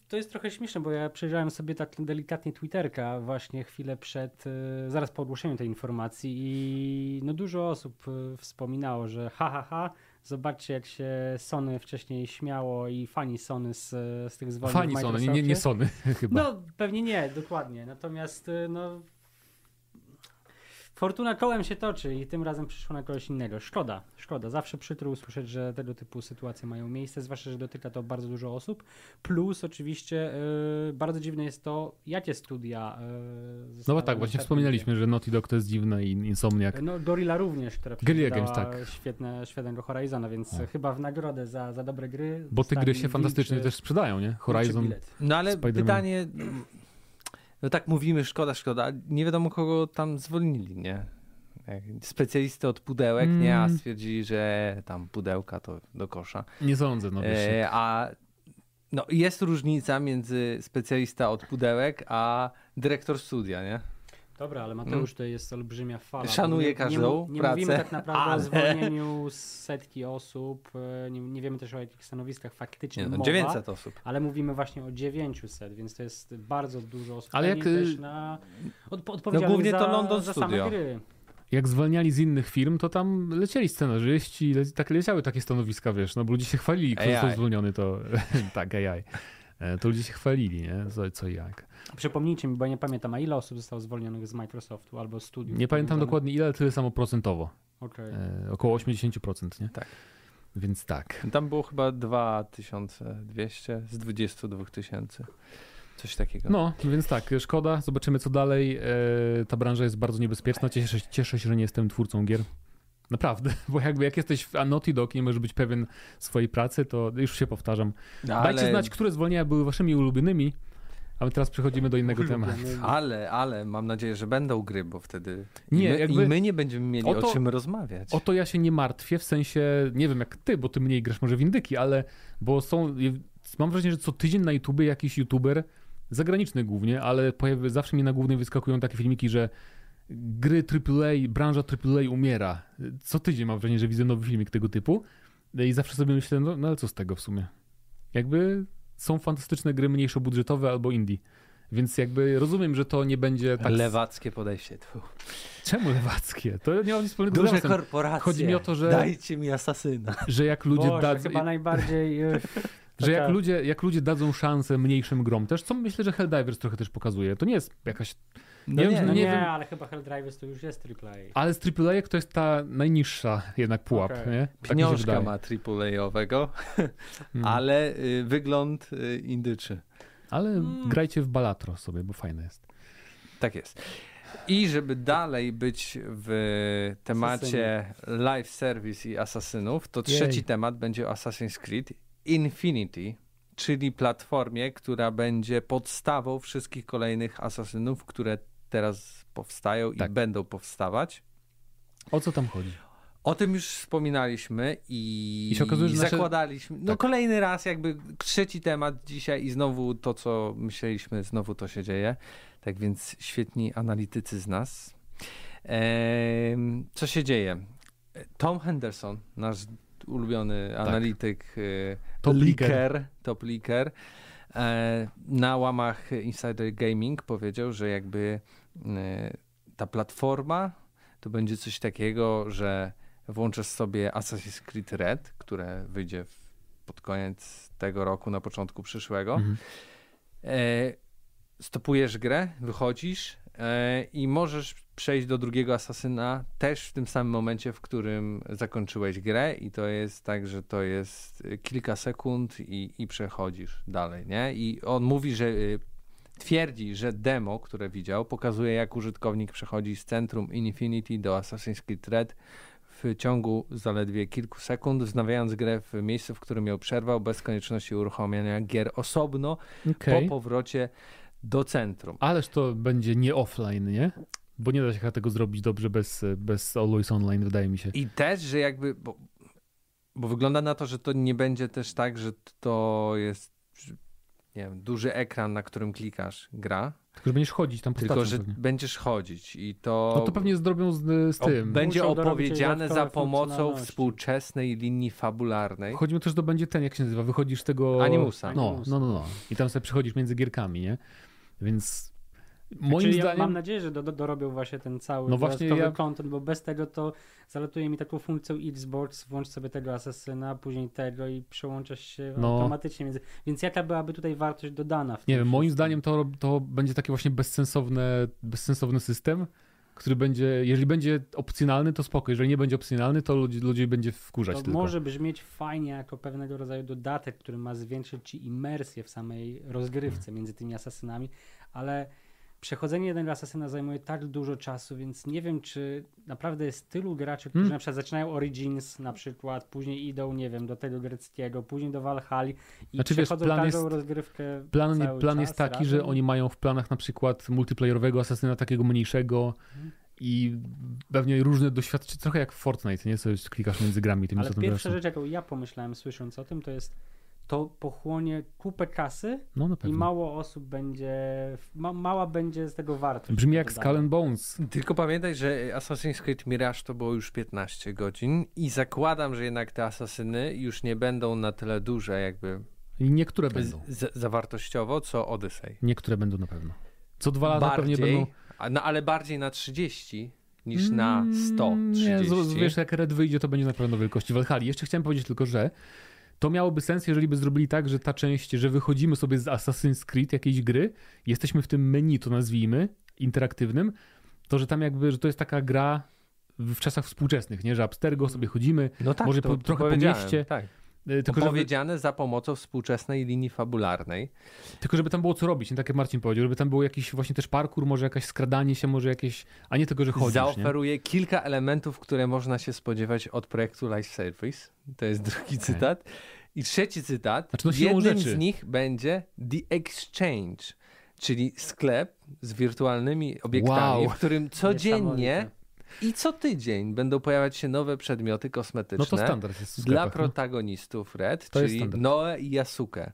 [SPEAKER 3] to jest trochę śmieszne, bo ja przejrzałem sobie tak delikatnie Twitterka właśnie chwilę przed, e, zaraz po ogłoszeniu tej informacji i no dużo osób e, wspominało, że ha, ha, ha, zobaczcie jak się Sony wcześniej śmiało i fani Sony z, z tych zwolnień
[SPEAKER 2] Fani Sony, nie, nie. Sony <laughs> chyba.
[SPEAKER 3] No pewnie nie, dokładnie, natomiast e, no Fortuna kołem się toczy i tym razem przyszło na kogoś innego. Szkoda, szkoda. Zawsze przytru usłyszeć, że tego typu sytuacje mają miejsce, zwłaszcza, że dotyka to bardzo dużo osób. Plus oczywiście yy, bardzo dziwne jest to, jakie studia yy,
[SPEAKER 2] No bo tak, właśnie wspominaliśmy, że Naughty Dog to jest dziwne i Insomniac.
[SPEAKER 3] No Gorilla również, która Games,
[SPEAKER 2] Games, tak.
[SPEAKER 3] świetne, świetnego Horizona, więc
[SPEAKER 2] O.
[SPEAKER 3] chyba w nagrodę za, za dobre gry
[SPEAKER 2] Bo te gry się fantastycznie
[SPEAKER 3] wilczy-
[SPEAKER 2] też sprzedają, nie? Horizon.
[SPEAKER 1] No ale pytanie, no tak mówimy, szkoda, szkoda, nie wiadomo kogo tam zwolnili, nie? Jak Specjalisty od pudełek, nie? A
[SPEAKER 2] Mm.
[SPEAKER 1] stwierdzili, że tam pudełka to do kosza.
[SPEAKER 2] Nie sądzę, no wiesz.
[SPEAKER 1] E, a no, jest różnica między specjalista od pudełek, a dyrektor studia, nie?
[SPEAKER 3] Dobra, ale Mateusz to jest olbrzymia fala.
[SPEAKER 1] Mm. Szanuję
[SPEAKER 3] Nie- nie,
[SPEAKER 1] każdą
[SPEAKER 3] nie, nie
[SPEAKER 1] pracę,
[SPEAKER 3] mówimy tak naprawdę
[SPEAKER 1] ale-
[SPEAKER 3] o zwolnieniu setki osób, e, nie, nie wiemy też o jakich stanowiskach faktycznie
[SPEAKER 1] nie no,
[SPEAKER 3] mowa,
[SPEAKER 1] 900 osób.
[SPEAKER 3] ale mówimy właśnie o 900, więc to jest bardzo dużo osób.
[SPEAKER 2] Ale jak, y,
[SPEAKER 3] też na od, odpowiedzialnych
[SPEAKER 1] głównie
[SPEAKER 3] za,
[SPEAKER 1] to London
[SPEAKER 3] za
[SPEAKER 1] Studio.
[SPEAKER 3] same gry.
[SPEAKER 2] Jak zwalniali z innych firm, to tam lecieli scenarzyści, le, tak leciały takie stanowiska, wiesz, no bo ludzie się chwalili, kto został zwolniony, to <laughs> tak, AI. E, To ludzie się chwalili, nie? Co, co i jak.
[SPEAKER 3] Przypomnijcie mi, bo ja nie pamiętam, a ile osób zostało zwolnionych z Microsoftu albo studiów.
[SPEAKER 2] Nie pamiętam
[SPEAKER 3] powiązanych?
[SPEAKER 2] dokładnie ile, ale tyle samo procentowo.
[SPEAKER 3] Okej.
[SPEAKER 2] E, około 80%, nie?
[SPEAKER 1] Tak.
[SPEAKER 2] Więc tak.
[SPEAKER 1] Tam było chyba 2200 z 22 tysięcy. Coś takiego.
[SPEAKER 2] No, więc tak, szkoda, zobaczymy co dalej. E, ta branża jest bardzo niebezpieczna. Cieszę, cieszę się, że nie jestem twórcą gier. Naprawdę, <laughs> bo jakby jak jesteś w Naughty Dog i nie możesz być pewien swojej pracy, to już się powtarzam.
[SPEAKER 1] ale,
[SPEAKER 2] Dajcie znać, które zwolnienia były waszymi ulubionymi, a my teraz przechodzimy do innego tematu.
[SPEAKER 1] Ale, ale mam nadzieję, że będą gry, bo wtedy
[SPEAKER 2] Nie,
[SPEAKER 1] i, my,
[SPEAKER 2] jakby-
[SPEAKER 1] i my nie będziemy mieli
[SPEAKER 2] o to-
[SPEAKER 1] o czym rozmawiać.
[SPEAKER 2] O to ja się nie martwię, w sensie, nie wiem jak ty, bo ty mniej grasz może w indyki, ale bo są, mam wrażenie, że co tydzień na YouTubie jakiś YouTuber, zagraniczny głównie, ale pojawi, zawsze mi na głównej wyskakują takie filmiki, że gry AAA, branża AAA umiera. Co tydzień mam wrażenie, że widzę nowy filmik tego typu i zawsze sobie myślę, no, no ale co z tego w sumie? Jakby są fantastyczne gry mniejszobudżetowe albo indie. Więc jakby rozumiem, że to nie będzie tak...
[SPEAKER 1] Lewackie podejście. Tu.
[SPEAKER 2] Czemu lewackie? To nie ma nic wspólnego z
[SPEAKER 1] Duże
[SPEAKER 2] lewacem.
[SPEAKER 1] korporacje.
[SPEAKER 2] Chodzi mi o to, że-
[SPEAKER 1] Dajcie mi asasyna.
[SPEAKER 2] Że jak ludzie
[SPEAKER 3] Boże,
[SPEAKER 2] dadzą...
[SPEAKER 3] chyba najbardziej...
[SPEAKER 2] Że jak ludzie, jak ludzie dadzą szansę mniejszym grom też, co myślę, że Helldivers trochę też pokazuje. To nie jest jakaś...
[SPEAKER 1] No
[SPEAKER 2] Nie
[SPEAKER 1] nie,
[SPEAKER 2] wiem,
[SPEAKER 3] No
[SPEAKER 2] nie
[SPEAKER 3] nie,
[SPEAKER 2] wiem.
[SPEAKER 3] ale chyba Helldivers to już jest AAA.
[SPEAKER 2] Ale z AAA to jest ta najniższa jednak pułap,
[SPEAKER 3] Okej.
[SPEAKER 2] nie? Tak
[SPEAKER 1] Pieniążka ma AAA-owego,
[SPEAKER 2] Mm.
[SPEAKER 1] ale y, wygląd y, indyczy.
[SPEAKER 2] Ale
[SPEAKER 3] Mm.
[SPEAKER 2] grajcie w Balatro sobie, bo fajne jest.
[SPEAKER 1] Tak jest. I żeby dalej być w temacie live service i asasynów, to
[SPEAKER 2] Jej.
[SPEAKER 1] trzeci temat będzie Assassin's Creed Infinity, czyli platformie, która będzie podstawą wszystkich kolejnych asasynów, które teraz powstają
[SPEAKER 2] Tak.
[SPEAKER 1] i będą powstawać.
[SPEAKER 2] O co tam chodzi?
[SPEAKER 1] O tym już wspominaliśmy i,
[SPEAKER 2] I się okazuje, że nasze-
[SPEAKER 1] zakładaliśmy. No
[SPEAKER 2] Tak.
[SPEAKER 1] kolejny raz, jakby trzeci temat dzisiaj i znowu to, co myśleliśmy, znowu to się dzieje. Tak więc świetni analitycy z nas. Em, co się dzieje? Tom Henderson, nasz ulubiony analityk,
[SPEAKER 2] Tak. Top
[SPEAKER 1] leaker, top leaker, e, na łamach Insider Gaming powiedział, że jakby ta platforma to będzie coś takiego, że włączasz sobie Assassin's Creed Red, które wyjdzie pod koniec tego roku, na początku przyszłego. Mhm. E, stopujesz grę, wychodzisz e, i możesz przejść do drugiego asasyna też w tym samym momencie, w którym zakończyłeś grę i to jest tak, że to jest kilka sekund i, i przechodzisz dalej, nie? I on mówi, że y, twierdzi, że demo, które widział, pokazuje jak użytkownik przechodzi z centrum Infinity do Assassin's Creed Red w ciągu zaledwie kilku sekund, wznawiając grę w miejscu, w którym ją przerwał, bez konieczności uruchomienia gier osobno okay. po powrocie do centrum.
[SPEAKER 2] Ależ to będzie nie offline, nie? Bo nie da się tego zrobić dobrze bez, bez Always Online, wydaje mi się.
[SPEAKER 1] I też, że jakby, bo, bo wygląda na to, że to nie będzie też tak, że to jest nie wiem, duży ekran, na którym klikasz, gra.
[SPEAKER 2] Tylko, że będziesz chodzić tam
[SPEAKER 1] Tylko, że pewnie. będziesz chodzić i to...
[SPEAKER 2] No to pewnie zrobią z, z tym.
[SPEAKER 1] O, będzie Muszą opowiedziane za pomocą współczesnej linii fabularnej.
[SPEAKER 2] Chodzi mi o to, że to będzie ten, jak się nazywa, wychodzisz z tego...
[SPEAKER 1] Animusa.
[SPEAKER 2] No, no, no, no. I tam sobie przechodzisz między gierkami, nie? Więc Moim znaczy, zdaniem...
[SPEAKER 3] Ja mam nadzieję, że do, do, dorobią właśnie ten cały no właśnie ja... content, bo bez tego to zalatuje mi taką funkcją Xbox, włącz sobie tego Asasyna, później tego i przełączasz się no. automatycznie. Między... Więc jaka byłaby tutaj wartość dodana?
[SPEAKER 2] Nie wiem, moim zdaniem to, to będzie taki właśnie bezsensowny, bezsensowny system, który będzie, jeżeli będzie opcjonalny, to spoko. Jeżeli nie będzie opcjonalny, to ludzi, ludzi będzie wkurzać to tylko.
[SPEAKER 3] może brzmieć fajnie jako pewnego rodzaju dodatek, który ma zwiększyć ci imersję w samej rozgrywce między tymi asasynami, ale przechodzenie jednego asasyna zajmuje tak dużo czasu, więc nie wiem, czy naprawdę jest tylu graczy, którzy hmm. na przykład zaczynają Origins na przykład, później idą, nie wiem, do tego greckiego, później do Valhalla i znaczy, przechodzą wiesz, plan każdą jest, rozgrywkę
[SPEAKER 2] Plan, plan jest taki, razem. że oni mają w planach na przykład multiplayerowego asasyna takiego mniejszego hmm. i pewnie różne doświadczenia, trochę jak Fortnite, nie? Co klikasz między grami. Tymi,
[SPEAKER 3] Ale pierwsza rzecz, jaką ja pomyślałem słysząc o tym, to jest to pochłonie kupę kasy no, i mało osób będzie, ma, mała będzie z tego wartość.
[SPEAKER 2] Brzmi jak Skull and Bones.
[SPEAKER 1] Tylko pamiętaj, że Assassin's Creed Mirage to było już 15 godzin i zakładam, że jednak te asasyny już nie będą na tyle duże jakby
[SPEAKER 2] I niektóre będą.
[SPEAKER 1] Z, zawartościowo, co Odyssey.
[SPEAKER 2] Niektóre będą na pewno. Co dwa lata bardziej, pewnie będą...
[SPEAKER 1] No ale bardziej na 30 niż na 130. Nie,
[SPEAKER 2] wiesz, jak Red wyjdzie, to będzie na pewno wielkości Valhalla. Jeszcze chciałem powiedzieć tylko, że to miałoby sens, jeżeli by zrobili tak, że ta część, że wychodzimy sobie z Assassin's Creed jakiejś gry, jesteśmy w tym menu, to nazwijmy, interaktywnym, to że tam jakby, że to jest taka gra w czasach współczesnych, nie? Że Abstergo sobie chodzimy, no tak, może to, po, to trochę po mieście.
[SPEAKER 1] Tak. E, tylko, powiedziane żeby... za pomocą współczesnej linii fabularnej.
[SPEAKER 2] Tylko żeby tam było co robić, nie tak jak Marcin powiedział, żeby tam było jakiś właśnie też parkour, może jakieś skradanie się, może jakieś, a nie tylko, że chodzisz.
[SPEAKER 1] Zaoferuje
[SPEAKER 2] nie?
[SPEAKER 1] kilka elementów, które można się spodziewać od projektu Life Service. To jest drugi okay. cytat. I trzeci cytat. Znaczy, no Jednym rzeczy. z nich będzie The Exchange, czyli sklep z wirtualnymi obiektami, wow. w którym codziennie i co tydzień będą pojawiać się nowe przedmioty kosmetyczne no to standard jest dla no. protagonistów Red, to czyli Noe i Yasuke.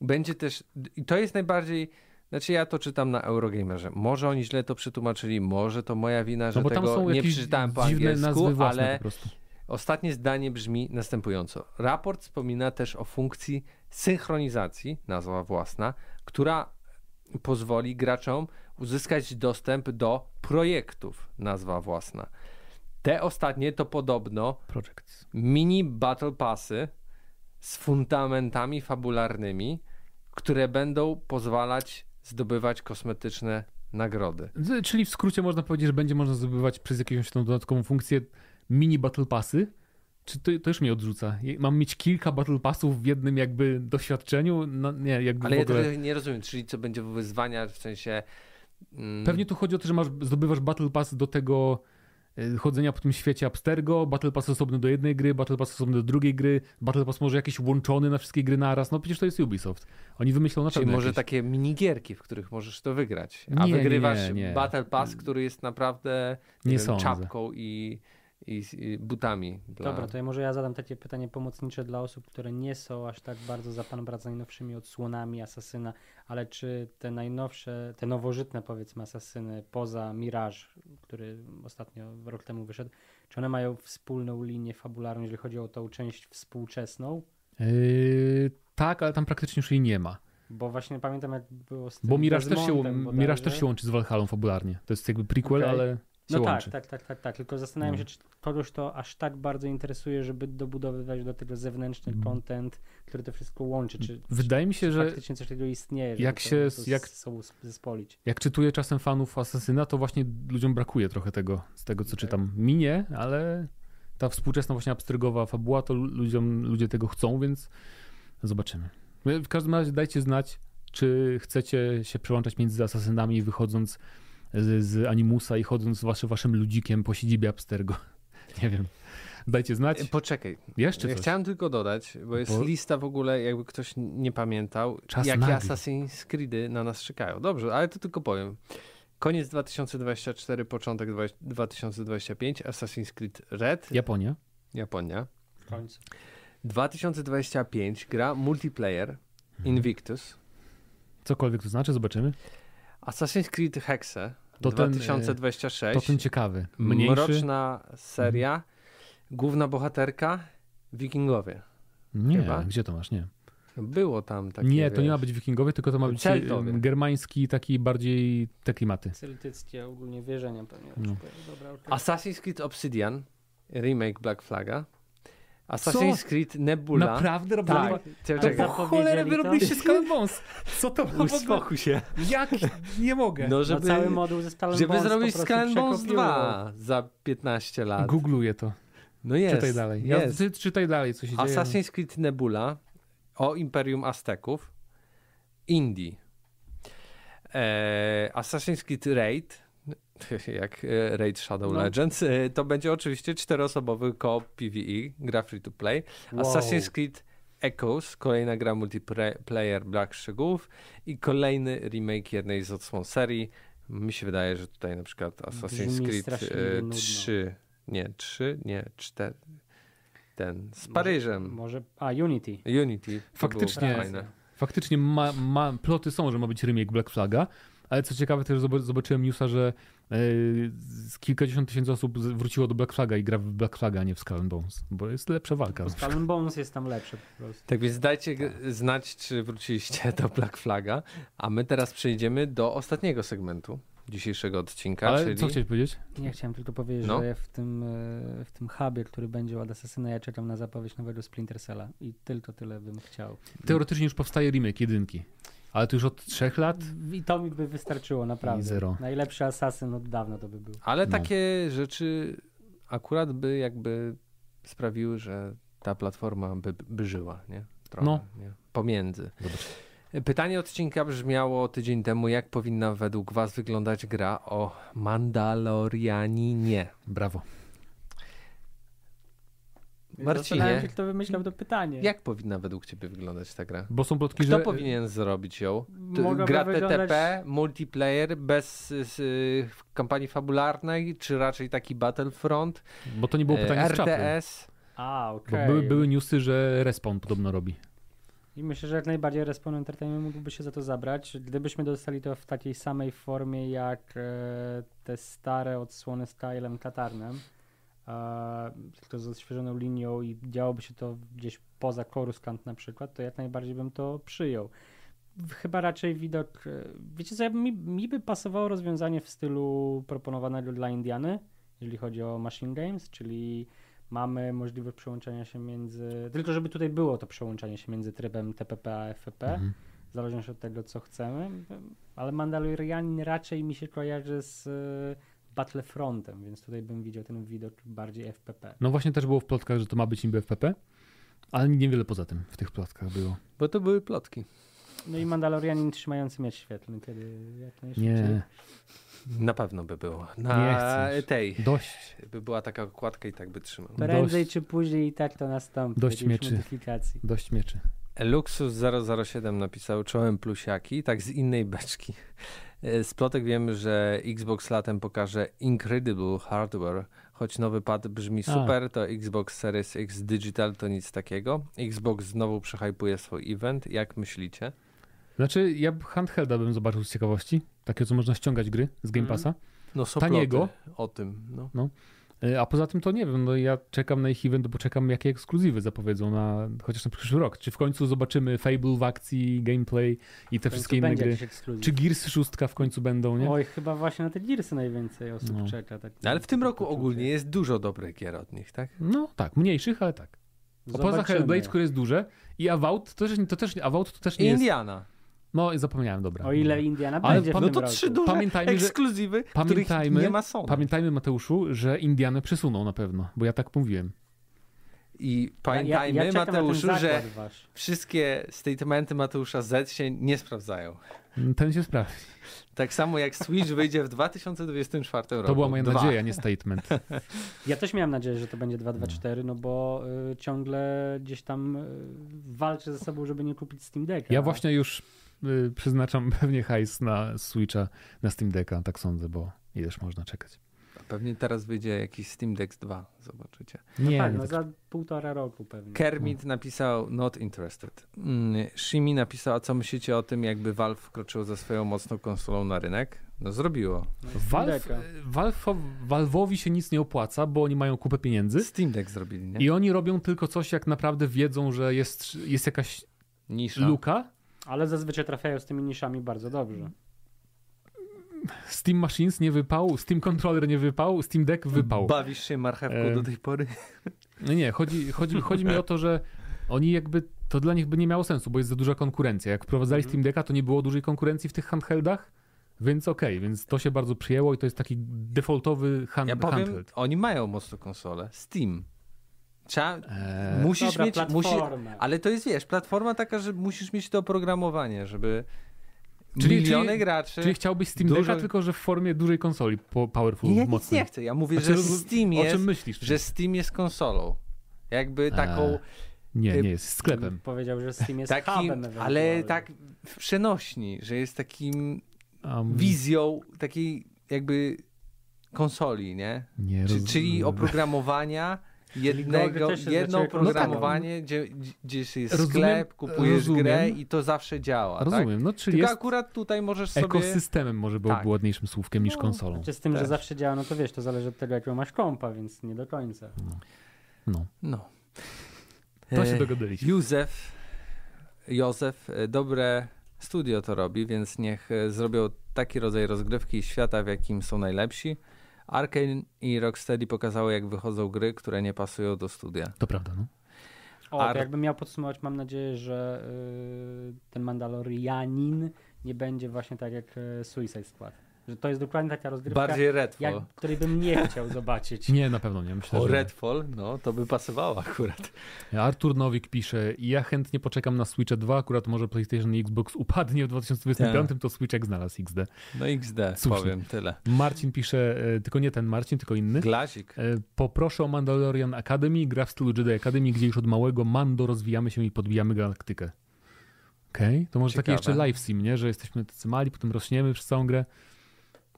[SPEAKER 1] Będzie też, i to jest najbardziej, znaczy ja to czytam na Eurogamerze. Może oni źle to przetłumaczyli, może to moja wina, że no tego nie przeczytałem po angielsku, ale ostatnie zdanie brzmi następująco. Raport wspomina też o funkcji synchronizacji, nazwa własna, która pozwoli graczom uzyskać dostęp do projektów, nazwa własna. Te ostatnie to podobno Projects. mini battle passy z fundamentami fabularnymi, które będą pozwalać zdobywać kosmetyczne nagrody.
[SPEAKER 2] Czyli w skrócie można powiedzieć, że będzie można zdobywać przez jakąś tą dodatkową funkcję mini battle passy, czy to, to, już mnie odrzuca? Mam mieć kilka battle passów w jednym jakby doświadczeniu? No, nie, jakby
[SPEAKER 1] Ale
[SPEAKER 2] ogóle...
[SPEAKER 1] ja nie rozumiem, czyli co będzie wyzwania w sensie...
[SPEAKER 2] Mm... Pewnie tu chodzi o to, że masz, zdobywasz battle pass do tego e, chodzenia po tym świecie Abstergo, Battle Pass osobny do jednej gry, Battle Pass osobny do drugiej gry, Battle Pass może jakiś łączony na wszystkie gry naraz. No przecież to jest Ubisoft. Oni wymyślą na
[SPEAKER 1] Czyli
[SPEAKER 2] pewno
[SPEAKER 1] może
[SPEAKER 2] jakieś...
[SPEAKER 1] takie minigierki, w których możesz to wygrać. A nie, wygrywasz nie, nie. Battle Pass, który jest naprawdę nie wiem, czapką i i, i butami.
[SPEAKER 3] Dla... Dobra, to ja może ja zadam takie pytanie pomocnicze dla osób, które nie są aż tak bardzo za Pan Brat z najnowszymi odsłonami Asasyna, ale czy te najnowsze, te nowożytne powiedzmy Asasyny poza Mirage, który ostatnio rok temu wyszedł, czy one mają wspólną linię fabularną, jeżeli chodzi o tą część współczesną?
[SPEAKER 2] Yy, tak, ale tam praktycznie już jej nie ma.
[SPEAKER 3] Bo właśnie pamiętam jak było z tym
[SPEAKER 2] Bo Mirage też, się. Mirage też się łączy z Valhalla fabularnie. To jest jakby prequel,
[SPEAKER 3] Okej.
[SPEAKER 2] ale
[SPEAKER 3] No
[SPEAKER 2] łączy.
[SPEAKER 3] tak, tak, tak, tak, tak. Tylko zastanawiam
[SPEAKER 2] No.
[SPEAKER 3] się, czy kogoś to aż tak bardzo interesuje, żeby dobudowywać do tego zewnętrzny
[SPEAKER 2] Mm.
[SPEAKER 3] content, który to wszystko łączy. Czy,
[SPEAKER 2] Wydaje mi się,
[SPEAKER 3] czy
[SPEAKER 2] że
[SPEAKER 3] faktycznie coś takiego istnieje,
[SPEAKER 2] jak
[SPEAKER 3] to,
[SPEAKER 2] się-
[SPEAKER 3] to
[SPEAKER 2] jak-
[SPEAKER 3] z sobą zespolić.
[SPEAKER 2] jak czytuję czasem fanów Asasyna, to właśnie ludziom brakuje trochę tego, z tego co
[SPEAKER 3] Okej.
[SPEAKER 2] czytam. Mi nie, ale ta współczesna właśnie abstrygowa fabuła, to lu- ludziom, ludzie tego chcą, więc zobaczymy. W każdym razie dajcie znać, czy chcecie się przełączać między asasynami, wychodząc z, z Animusa i chodząc waszy, waszym ludzikiem po siedzibie Abstergo. <laughs> Nie wiem. Dajcie znać.
[SPEAKER 1] E, Poczekaj,
[SPEAKER 2] Jeszcze
[SPEAKER 1] ja
[SPEAKER 2] coś.
[SPEAKER 1] chciałem tylko dodać, bo jest
[SPEAKER 2] Bo-
[SPEAKER 1] lista w ogóle, jakby ktoś nie pamiętał,
[SPEAKER 2] Czas
[SPEAKER 1] jakie
[SPEAKER 2] nagli.
[SPEAKER 1] Assassin's Creedy na nas czekają. Dobrze, ale to tylko powiem. Koniec 2024, początek dwa- 2025, Assassin's Creed Red,
[SPEAKER 2] Japonia.
[SPEAKER 1] Japonia.
[SPEAKER 3] W końcu.
[SPEAKER 1] 2025 gra multiplayer,
[SPEAKER 2] Mhm.
[SPEAKER 1] Invictus.
[SPEAKER 2] Cokolwiek to znaczy, zobaczymy.
[SPEAKER 1] Assassin's Creed Hexe
[SPEAKER 2] To ten, e,
[SPEAKER 1] 2026.
[SPEAKER 2] To ten ciekawy. Mniejszy.
[SPEAKER 1] Mroczna seria. Główna bohaterka Wikingowie.
[SPEAKER 2] Nie,
[SPEAKER 1] chyba.
[SPEAKER 2] gdzie to masz? Nie.
[SPEAKER 1] Było tam takie.
[SPEAKER 2] nie, to nie ma być wikingowy, tylko to ma być
[SPEAKER 1] Celtowie.
[SPEAKER 2] germański, taki bardziej te klimaty.
[SPEAKER 3] Celtyckie ogólnie wierzenia pewnie.
[SPEAKER 2] No.
[SPEAKER 3] Dobra, okej.
[SPEAKER 1] Assassin's Creed Obsidian, remake Black Flaga. Assassin's Creed Nebula.
[SPEAKER 2] Naprawdę
[SPEAKER 3] Tak.
[SPEAKER 2] robili?
[SPEAKER 1] Czekaj,
[SPEAKER 3] To po-
[SPEAKER 2] Cholerę wy robiliście Skull Bones. Co to było w ogóle?
[SPEAKER 1] Uspokój się.
[SPEAKER 2] Jak? Nie mogę.
[SPEAKER 1] No,
[SPEAKER 3] No,
[SPEAKER 1] żeby,
[SPEAKER 3] cały moduł ze Stalem
[SPEAKER 1] żeby
[SPEAKER 3] Bones
[SPEAKER 1] zrobić Skull Bones
[SPEAKER 3] przekopiło.
[SPEAKER 1] 2 za 15 lat.
[SPEAKER 2] Googluję to.
[SPEAKER 1] No jest.
[SPEAKER 2] czytaj dalej. Ja,
[SPEAKER 1] Jest.
[SPEAKER 2] ty, czytaj dalej, co się dzieje.
[SPEAKER 1] Assassin's Creed Nebula o Imperium Azteków. Indie. E, Assassin's Creed Raid, <laughs> jak e, Raid Shadow
[SPEAKER 3] No.
[SPEAKER 1] Legends, e, to będzie oczywiście czteroosobowy co PvE, gra free to play.
[SPEAKER 3] Wow.
[SPEAKER 1] Assassin's Creed Echoes, kolejna gra multiplayer brak szczegółów i kolejny remake jednej z odsłon serii. Mi się wydaje, że tutaj na przykład Assassin's
[SPEAKER 3] Brzmi
[SPEAKER 1] Creed
[SPEAKER 3] straszliwie
[SPEAKER 1] e,
[SPEAKER 3] nudno.
[SPEAKER 1] 3, nie 3, nie 4, ten z
[SPEAKER 3] Może-
[SPEAKER 1] Paryżem.
[SPEAKER 3] Może, a, Unity.
[SPEAKER 1] Unity.
[SPEAKER 2] Faktycznie. Faktycznie ma, ma, ploty są, że ma być remake Black Flaga, ale co ciekawe też zob- zobaczyłem newsa, że e, z kilkadziesiąt tysięcy osób wróciło do Black Flaga i gra w Black Flaga, a nie w Skull Bones, bo jest lepsza walka.
[SPEAKER 3] Skull and Bones jest tam lepszy po prostu.
[SPEAKER 1] Tak więc dajcie g- znać, czy wróciliście <laughs> do Black Flaga, a my teraz przejdziemy do ostatniego segmentu dzisiejszego odcinka,
[SPEAKER 2] Ale
[SPEAKER 1] czyli...
[SPEAKER 2] co chciałeś powiedzieć?
[SPEAKER 3] Ja chciałem tylko powiedzieć,
[SPEAKER 1] No.
[SPEAKER 3] że w tym, e, w tym hubie, który będzie od Assassina, ja czekam na zapowiedź nowego Splinter Cella i tylko tyle bym chciał.
[SPEAKER 2] Teoretycznie już powstaje remake jedynki, ale to już od trzech lat
[SPEAKER 3] I to mi by wystarczyło,
[SPEAKER 2] i
[SPEAKER 3] naprawdę.
[SPEAKER 2] zero.
[SPEAKER 3] Najlepszy Assassin od dawna to by był.
[SPEAKER 1] Ale
[SPEAKER 2] No.
[SPEAKER 1] takie rzeczy akurat by jakby sprawiły, że ta platforma by, by żyła, nie? Trochę,
[SPEAKER 2] No.
[SPEAKER 1] nie? Pomiędzy.
[SPEAKER 2] Zobacz.
[SPEAKER 1] Pytanie odcinka brzmiało tydzień temu, jak powinna według was wyglądać gra o Mandalorianinie?
[SPEAKER 2] Brawo.
[SPEAKER 1] Marcinie.
[SPEAKER 3] Się, kto wymyślał to pytanie.
[SPEAKER 1] Jak powinna według ciebie wyglądać ta gra?
[SPEAKER 2] Bo są plotki,
[SPEAKER 1] Kto
[SPEAKER 2] że...
[SPEAKER 1] powinien zrobić ją?
[SPEAKER 3] Mogłaby
[SPEAKER 1] gra
[SPEAKER 3] wyglądać-
[SPEAKER 1] TTP, multiplayer, bez y, y, kampanii fabularnej, czy raczej taki Battlefront,
[SPEAKER 2] Bo to nie było
[SPEAKER 1] e,
[SPEAKER 2] pytanie z czapy.
[SPEAKER 1] RTS?
[SPEAKER 3] A,
[SPEAKER 2] Bo
[SPEAKER 3] okej.
[SPEAKER 2] były, były newsy, że Respawn podobno robi.
[SPEAKER 3] I myślę, że jak najbardziej Respawn Entertainment mógłby się za to zabrać. Gdybyśmy dostali to w takiej samej formie jak e, te stare odsłony z Kylem Katarnem, e, tylko z odświeżoną linią i działoby się to gdzieś poza Coruscant na przykład, to jak najbardziej bym to przyjął. Chyba raczej widok. e, Wiecie co, ja, mi, mi by pasowało rozwiązanie w stylu proponowanego dla Indiany, jeżeli chodzi o Machine Games, czyli mamy możliwość przełączania się między. Tylko żeby tutaj było to przełączanie się między trybem TPP a FPP,
[SPEAKER 2] Mhm.
[SPEAKER 3] w zależności od tego, co chcemy. Ale Mandalorianin raczej mi się kojarzy z e, Battlefrontem, więc tutaj bym widział ten widok bardziej FPP.
[SPEAKER 2] No właśnie też było w plotkach, że to ma być niby FPP, ale niewiele poza tym w tych plotkach było.
[SPEAKER 1] Bo to były plotki.
[SPEAKER 3] No i Mandalorianin trzymający miecz świetlny, kiedy jak najszybciej.
[SPEAKER 2] Nie,
[SPEAKER 1] Na pewno by było. Na tej
[SPEAKER 2] dość.
[SPEAKER 1] by była taka okładka i tak by trzymał.
[SPEAKER 3] Prędzej
[SPEAKER 2] Dość-
[SPEAKER 3] czy później i tak to nastąpi.
[SPEAKER 2] dość mieczy.
[SPEAKER 3] modyfikacji.
[SPEAKER 2] Dość mieczy.
[SPEAKER 1] Luxus 007 napisał czołem plusiaki, tak z innej beczki. E, Z plotek wiemy, że Xbox latem pokaże Incredible Hardware, choć nowy pad brzmi
[SPEAKER 2] A.
[SPEAKER 1] super, to Xbox Series X Digital to nic takiego. Xbox znowu przehypuje swój event, jak myślicie?
[SPEAKER 2] Znaczy, ja handhelda bym zobaczył z ciekawości. Takie, co można ściągać gry z Game
[SPEAKER 3] Mhm.
[SPEAKER 2] Passa.
[SPEAKER 1] No są
[SPEAKER 2] Taniego.
[SPEAKER 1] o tym. No.
[SPEAKER 2] E, A poza tym to nie wiem, no ja czekam na ich event, bo czekam jakie ekskluzywy zapowiedzą na chociaż na przyszły rok. Czy w końcu zobaczymy Fable w akcji, gameplay i te wszystkie inne gry. Czy Gears 6 w końcu będą, nie?
[SPEAKER 3] Oj, chyba właśnie na te Gearsy najwięcej osób
[SPEAKER 2] No.
[SPEAKER 3] czeka. Tak,
[SPEAKER 1] No, ale w tym roku
[SPEAKER 3] poczucie.
[SPEAKER 1] ogólnie jest dużo dobrych gier od nich, tak?
[SPEAKER 2] No tak, mniejszych, ale tak. A poza
[SPEAKER 3] Zobaczymy.
[SPEAKER 2] Hellblade, które jest duże i Avowed, to też, to też, Avowed to też nie jest...
[SPEAKER 1] Indiana.
[SPEAKER 2] No zapomniałem, dobra.
[SPEAKER 3] O ile Indiana
[SPEAKER 2] Ale
[SPEAKER 3] będzie w
[SPEAKER 1] No
[SPEAKER 3] tym
[SPEAKER 1] to
[SPEAKER 3] roku.
[SPEAKER 1] trzy duże
[SPEAKER 2] Pamiętajmy, że-
[SPEAKER 1] ekskluzywy,
[SPEAKER 2] pamiętajmy-
[SPEAKER 1] których nie ma Sony.
[SPEAKER 2] Pamiętajmy Mateuszu, że Indianę przesuną na pewno, bo ja tak mówiłem.
[SPEAKER 1] I pamiętajmy,
[SPEAKER 3] ja, ja
[SPEAKER 1] Mateuszu, że
[SPEAKER 3] wasz.
[SPEAKER 1] wszystkie statementy Mateusza Z się nie sprawdzają.
[SPEAKER 2] Ten się sprawdzi.
[SPEAKER 1] Tak samo jak Switch wyjdzie w 2024 roku.
[SPEAKER 2] To była moja
[SPEAKER 1] Dwa.
[SPEAKER 2] nadzieja, nie statement. <laughs>
[SPEAKER 3] Ja też miałem nadzieję, że to będzie 224, no bo y, ciągle gdzieś tam y, walczę ze sobą, żeby nie kupić Steam Decka.
[SPEAKER 2] Ja właśnie już przeznaczam <laughs> pewnie hajs na Switcha, na Steam Decka, tak sądzę, bo ileż można czekać.
[SPEAKER 1] Pewnie teraz wyjdzie jakiś Steam Deck 2, zobaczycie.
[SPEAKER 3] No
[SPEAKER 2] Nie,
[SPEAKER 3] tak,
[SPEAKER 2] nie
[SPEAKER 3] no
[SPEAKER 2] tak.
[SPEAKER 3] za półtora roku pewnie.
[SPEAKER 1] Kermit napisał not interested. Mm, Shimi napisał, a co myślicie o tym, jakby Valve wkroczyło ze swoją mocną konsolą na rynek? No zrobiło.
[SPEAKER 3] No,
[SPEAKER 2] Valve. Valve, Valve'owi się nic nie opłaca, bo oni mają kupę pieniędzy
[SPEAKER 1] Steam Deck zrobili, nie?
[SPEAKER 2] i oni robią tylko coś, jak naprawdę wiedzą, że jest, jest jakaś
[SPEAKER 1] Nisza.
[SPEAKER 2] luka.
[SPEAKER 3] Ale zazwyczaj trafiają z tymi niszami bardzo dobrze.
[SPEAKER 2] Steam Machines nie wypał, Steam Controller nie wypał, Steam Deck wypał.
[SPEAKER 1] Bawisz się marchewką
[SPEAKER 2] E,
[SPEAKER 1] do tej pory?
[SPEAKER 2] No nie, chodzi, chodzi, chodzi mi o to, że oni jakby, to dla nich by nie miało sensu, bo jest za duża konkurencja. Jak wprowadzali
[SPEAKER 3] Mhm.
[SPEAKER 2] Steam Decka, to nie było dużej konkurencji w tych handheldach, więc okej, więc to się bardzo przyjęło i to jest taki defaultowy hand,
[SPEAKER 1] Ja powiem,
[SPEAKER 2] handheld.
[SPEAKER 1] oni mają mocną konsolę. Steam. Trzeba,
[SPEAKER 2] Eee,
[SPEAKER 1] musisz
[SPEAKER 3] Dobra,
[SPEAKER 1] mieć, musi,
[SPEAKER 3] platformę.
[SPEAKER 1] ale to jest, wiesz, platforma taka, że musisz mieć to oprogramowanie, żeby
[SPEAKER 2] Czyli-
[SPEAKER 1] miliony
[SPEAKER 2] czyli-
[SPEAKER 1] graczy...
[SPEAKER 2] Czyli chciałbyś Steam
[SPEAKER 1] Dużo-
[SPEAKER 2] Decka, tylko że w formie dużej konsoli, po powerful,
[SPEAKER 1] Nie, ja
[SPEAKER 2] mocnej.
[SPEAKER 1] nie chcę. Ja mówię,
[SPEAKER 2] Znaczy,
[SPEAKER 1] że Steam
[SPEAKER 2] O
[SPEAKER 1] jest,
[SPEAKER 2] czym myślisz?
[SPEAKER 1] że Steam jest konsolą. Jakby taką,
[SPEAKER 2] Eee, Nie, nie jest sklepem.
[SPEAKER 3] Powiedział, że Steam jest
[SPEAKER 1] takim,
[SPEAKER 3] hubem
[SPEAKER 1] ale tak w przenośni, że jest takim
[SPEAKER 2] Um,
[SPEAKER 1] wizją takiej jakby konsoli, nie?
[SPEAKER 2] nie
[SPEAKER 1] Czy, czyli oprogramowania jednego, jedno oprogramowanie, gdzie, gdzie jest
[SPEAKER 2] Rozumiem,
[SPEAKER 1] sklep, kupujesz
[SPEAKER 2] rozumiem.
[SPEAKER 1] grę i to zawsze działa, tak?
[SPEAKER 2] Rozumiem, no czyli
[SPEAKER 1] Tylko akurat tutaj możesz sobie...
[SPEAKER 2] ekosystemem może byłoby
[SPEAKER 1] Tak.
[SPEAKER 2] ładniejszym słówkiem niż
[SPEAKER 1] No,
[SPEAKER 2] konsolą.
[SPEAKER 3] Znaczy z tym,
[SPEAKER 1] Też.
[SPEAKER 3] że zawsze działa, no to wiesz, to zależy od tego, jakiego masz kompa, więc nie do końca.
[SPEAKER 2] No,
[SPEAKER 1] No.
[SPEAKER 2] to się
[SPEAKER 1] E,
[SPEAKER 2] dogadaliśmy.
[SPEAKER 1] Józef, Józef, e, dobre studio to robi, więc niech e, zrobią taki rodzaj rozgrywki świata, w jakim są najlepsi. Arkane i Rocksteady pokazały, jak wychodzą gry, które nie pasują do studia.
[SPEAKER 2] To prawda, no.
[SPEAKER 3] O,
[SPEAKER 1] Ar-
[SPEAKER 3] jakbym miał podsumować, mam nadzieję, że y, ten Mandalorianin nie będzie właśnie tak jak y, Suicide Squad. Że to jest dokładnie taka rozgrywka,
[SPEAKER 1] Bardziej Redfall.
[SPEAKER 3] jak, której bym nie chciał zobaczyć.
[SPEAKER 2] Nie, na pewno nie. Myślę,
[SPEAKER 1] O,
[SPEAKER 2] że...
[SPEAKER 1] Redfall, no to by pasowało akurat.
[SPEAKER 2] Artur Nowik pisze, ja chętnie poczekam na Switcha 2, akurat może PlayStation i Xbox upadnie w 2025, to Switchek znalazł XD.
[SPEAKER 1] No XD,
[SPEAKER 2] Słusznie.
[SPEAKER 1] powiem tyle.
[SPEAKER 2] Marcin pisze, e, tylko nie ten Marcin, tylko inny.
[SPEAKER 1] Glazik.
[SPEAKER 2] E, Poproszę o Mandalorian Academy, gra w stylu Jedi Academy, gdzie już od małego Mando rozwijamy się i podbijamy galaktykę. Okej, to może taki
[SPEAKER 1] Ciekawe.
[SPEAKER 2] jeszcze live sim, nie? Że jesteśmy tacy mali, potem rośniemy przez całą grę.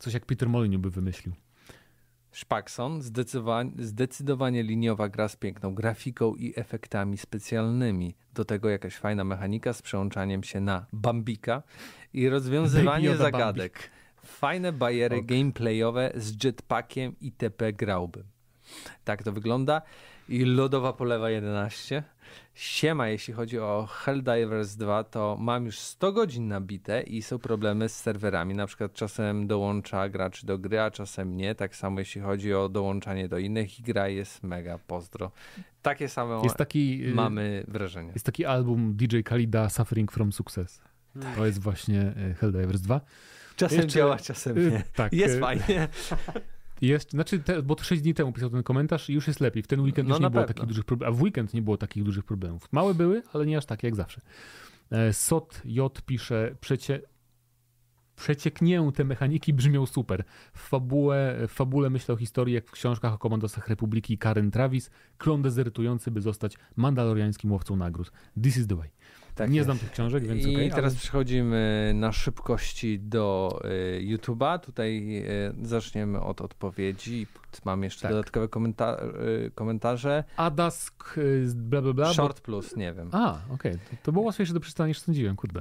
[SPEAKER 2] Coś jak Peter Molyneux by wymyślił.
[SPEAKER 1] Szpakson, zdecydowanie, zdecydowanie liniowa gra z piękną grafiką i efektami specjalnymi. Do tego jakaś fajna mechanika z przełączaniem się na Bambika i rozwiązywanie zagadek. Fajne bajery
[SPEAKER 2] Ok.
[SPEAKER 1] gameplayowe z jetpackiem i TP grałbym. Tak to wygląda. I Lodowa Polewa 11. Siema, jeśli chodzi o Helldivers 2, to mam już 100 godzin nabite i są problemy z serwerami. Na przykład czasem dołącza gracz do gry, a czasem nie. Tak samo jeśli chodzi o dołączanie do innych i gra jest mega pozdro. Takie same
[SPEAKER 2] Jest taki, y,
[SPEAKER 1] mamy wrażenie.
[SPEAKER 2] jest taki album DJ Khalida Suffering from Success. To jest właśnie e, Helldivers 2.
[SPEAKER 1] Czasem
[SPEAKER 2] jeszcze-
[SPEAKER 1] działa, czasem
[SPEAKER 2] Y,
[SPEAKER 1] nie.
[SPEAKER 2] Tak.
[SPEAKER 1] Jest fajnie. <laughs>
[SPEAKER 2] Jest, znaczy, te, bo to 6 dni temu pisał ten komentarz i już jest lepiej. W ten weekend
[SPEAKER 1] No
[SPEAKER 2] już nie było
[SPEAKER 1] pewno.
[SPEAKER 2] takich dużych problemów, a w weekend nie było takich dużych problemów. Małe były, ale nie aż takie jak zawsze. E, Sot J pisze, przecie, przecieknięte mechaniki brzmią super. W, fabułę, w fabule myślę o historii jak w książkach o komandosach Republiki Karen Travis, klon dezertujący, by zostać mandaloriańskim łowcą nagród. This is the way.
[SPEAKER 1] Tak
[SPEAKER 2] nie znam tych książek, więc
[SPEAKER 1] I
[SPEAKER 2] okej.
[SPEAKER 1] teraz
[SPEAKER 2] ale...
[SPEAKER 1] przechodzimy na szybkości do y, YouTube'a. Tutaj y, zaczniemy od odpowiedzi. Mam jeszcze
[SPEAKER 2] Tak.
[SPEAKER 1] dodatkowe komenta- y, komentarze.
[SPEAKER 2] Adask, bla bla bla. bo-
[SPEAKER 1] Short plus, nie wiem.
[SPEAKER 2] A, okej. To, to było łatwiejsze do przeczytania niż sądziłem, kurde.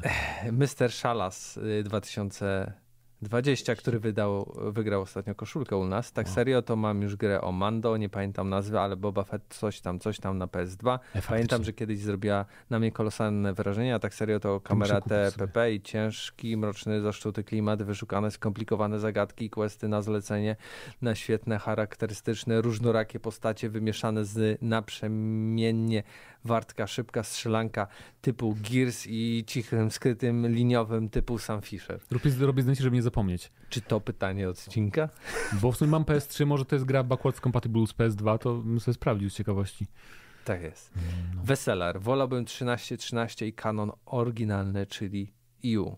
[SPEAKER 1] Mr. Szalas y, 2000 20, który wydał, wygrał ostatnio koszulkę u nas. Tak serio to mam już grę o Mando, nie pamiętam nazwy, ale Boba Fett coś tam, coś tam na PS2.
[SPEAKER 2] E,
[SPEAKER 1] Pamiętam, że kiedyś zrobiła na mnie kolosalne wrażenie, a tak serio to kamera TPP i ciężki, mroczny, zaszczuty klimat, wyszukane, skomplikowane zagadki, questy na zlecenie, na świetne, charakterystyczne, różnorakie postacie wymieszane z naprzemiennie wartka, szybka strzelanka typu Gears i cichym, skrytym, liniowym typu Sam Fisher.
[SPEAKER 2] Robię, robię zdjęcie, żeby nie zapomnieć.
[SPEAKER 1] Czy to pytanie odcinka?
[SPEAKER 2] Bo w sumie mam PS3, może to jest gra backwards compatible z PS2, to bym sobie sprawdził z ciekawości.
[SPEAKER 1] Tak jest.
[SPEAKER 2] No.
[SPEAKER 1] Weselar. Wolałbym 13-13 i kanon oryginalny, czyli EU.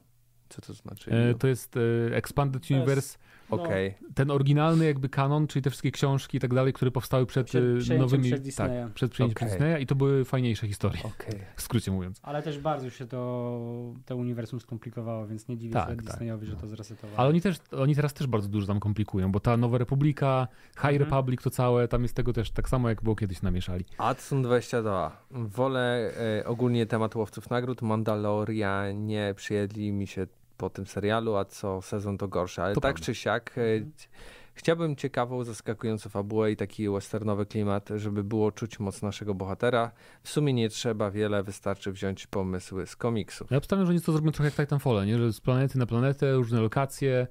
[SPEAKER 1] Co to znaczy?
[SPEAKER 2] E, to jest e, Expanded Universe,
[SPEAKER 1] Okej.
[SPEAKER 2] ten oryginalny jakby kanon, czyli te wszystkie książki i tak dalej, które powstały przed,
[SPEAKER 3] Przed przejęciem
[SPEAKER 2] nowymi...
[SPEAKER 3] Disneya.
[SPEAKER 2] Tak, przed przejęciem
[SPEAKER 1] Okej.
[SPEAKER 2] przez Disneya i to były fajniejsze historie,
[SPEAKER 1] Okej. <laughs>
[SPEAKER 2] w skrócie mówiąc.
[SPEAKER 3] Ale też bardzo się to, to uniwersum skomplikowało, więc nie dziwię
[SPEAKER 2] Tak,
[SPEAKER 3] się
[SPEAKER 2] tak,
[SPEAKER 3] Disneyowi, że
[SPEAKER 2] no.
[SPEAKER 3] to zresetowało.
[SPEAKER 2] Ale oni też, oni teraz też bardzo dużo tam komplikują, bo ta Nowa Republika, High
[SPEAKER 3] Mhm.
[SPEAKER 2] Republic to całe, tam jest tego też tak samo, jak było kiedyś namieszali.
[SPEAKER 1] Adsun 22. Wolę e, ogólnie temat łowców nagród. Mandalorianie przyjedli mi się po tym serialu, a co sezon to gorsze. Ale
[SPEAKER 2] To
[SPEAKER 1] tak
[SPEAKER 2] prawda.
[SPEAKER 1] czy siak, e, chciałbym ciekawą, zaskakującą fabułę i taki westernowy klimat, żeby było czuć moc naszego bohatera. W sumie nie trzeba wiele, wystarczy wziąć pomysły z komiksów.
[SPEAKER 2] Ja obstawiam, że oni to zrobią trochę jak Titanfall, nie? że z planety na planetę, różne lokacje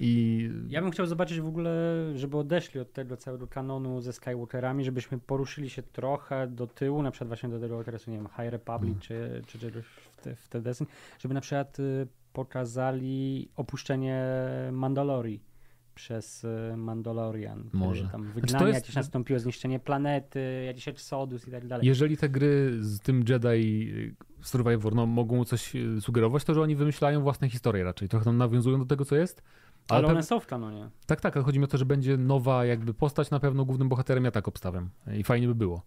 [SPEAKER 2] i...
[SPEAKER 3] Ja bym chciał zobaczyć w ogóle, żeby odeszli od tego całego kanonu ze Skywalkerami, żebyśmy poruszyli się trochę do tyłu, na przykład właśnie do tego okresu, nie wiem, High Republic
[SPEAKER 2] Mm.
[SPEAKER 3] czy, czy czegoś w te, w te deseń, żeby na przykład y, pokazali opuszczenie Mandalorii przez y, Mandalorian.
[SPEAKER 2] Może.
[SPEAKER 3] Tam
[SPEAKER 2] to
[SPEAKER 3] wygnanie,
[SPEAKER 2] jest-
[SPEAKER 3] jakieś nastąpiło, zniszczenie planety, jakiś Exodus i tak dalej.
[SPEAKER 2] Jeżeli te gry z tym Jedi y, Survivor no, mogą coś y, sugerować, to że oni wymyślają własne historie raczej. Trochę tam nawiązują do tego, co jest.
[SPEAKER 3] Ale
[SPEAKER 2] pew-
[SPEAKER 3] one są w kanonie.
[SPEAKER 2] Tak, tak, ale chodzi mi o to, że będzie nowa jakby postać na pewno głównym bohaterem, ja tak obstawiam. I fajnie by było.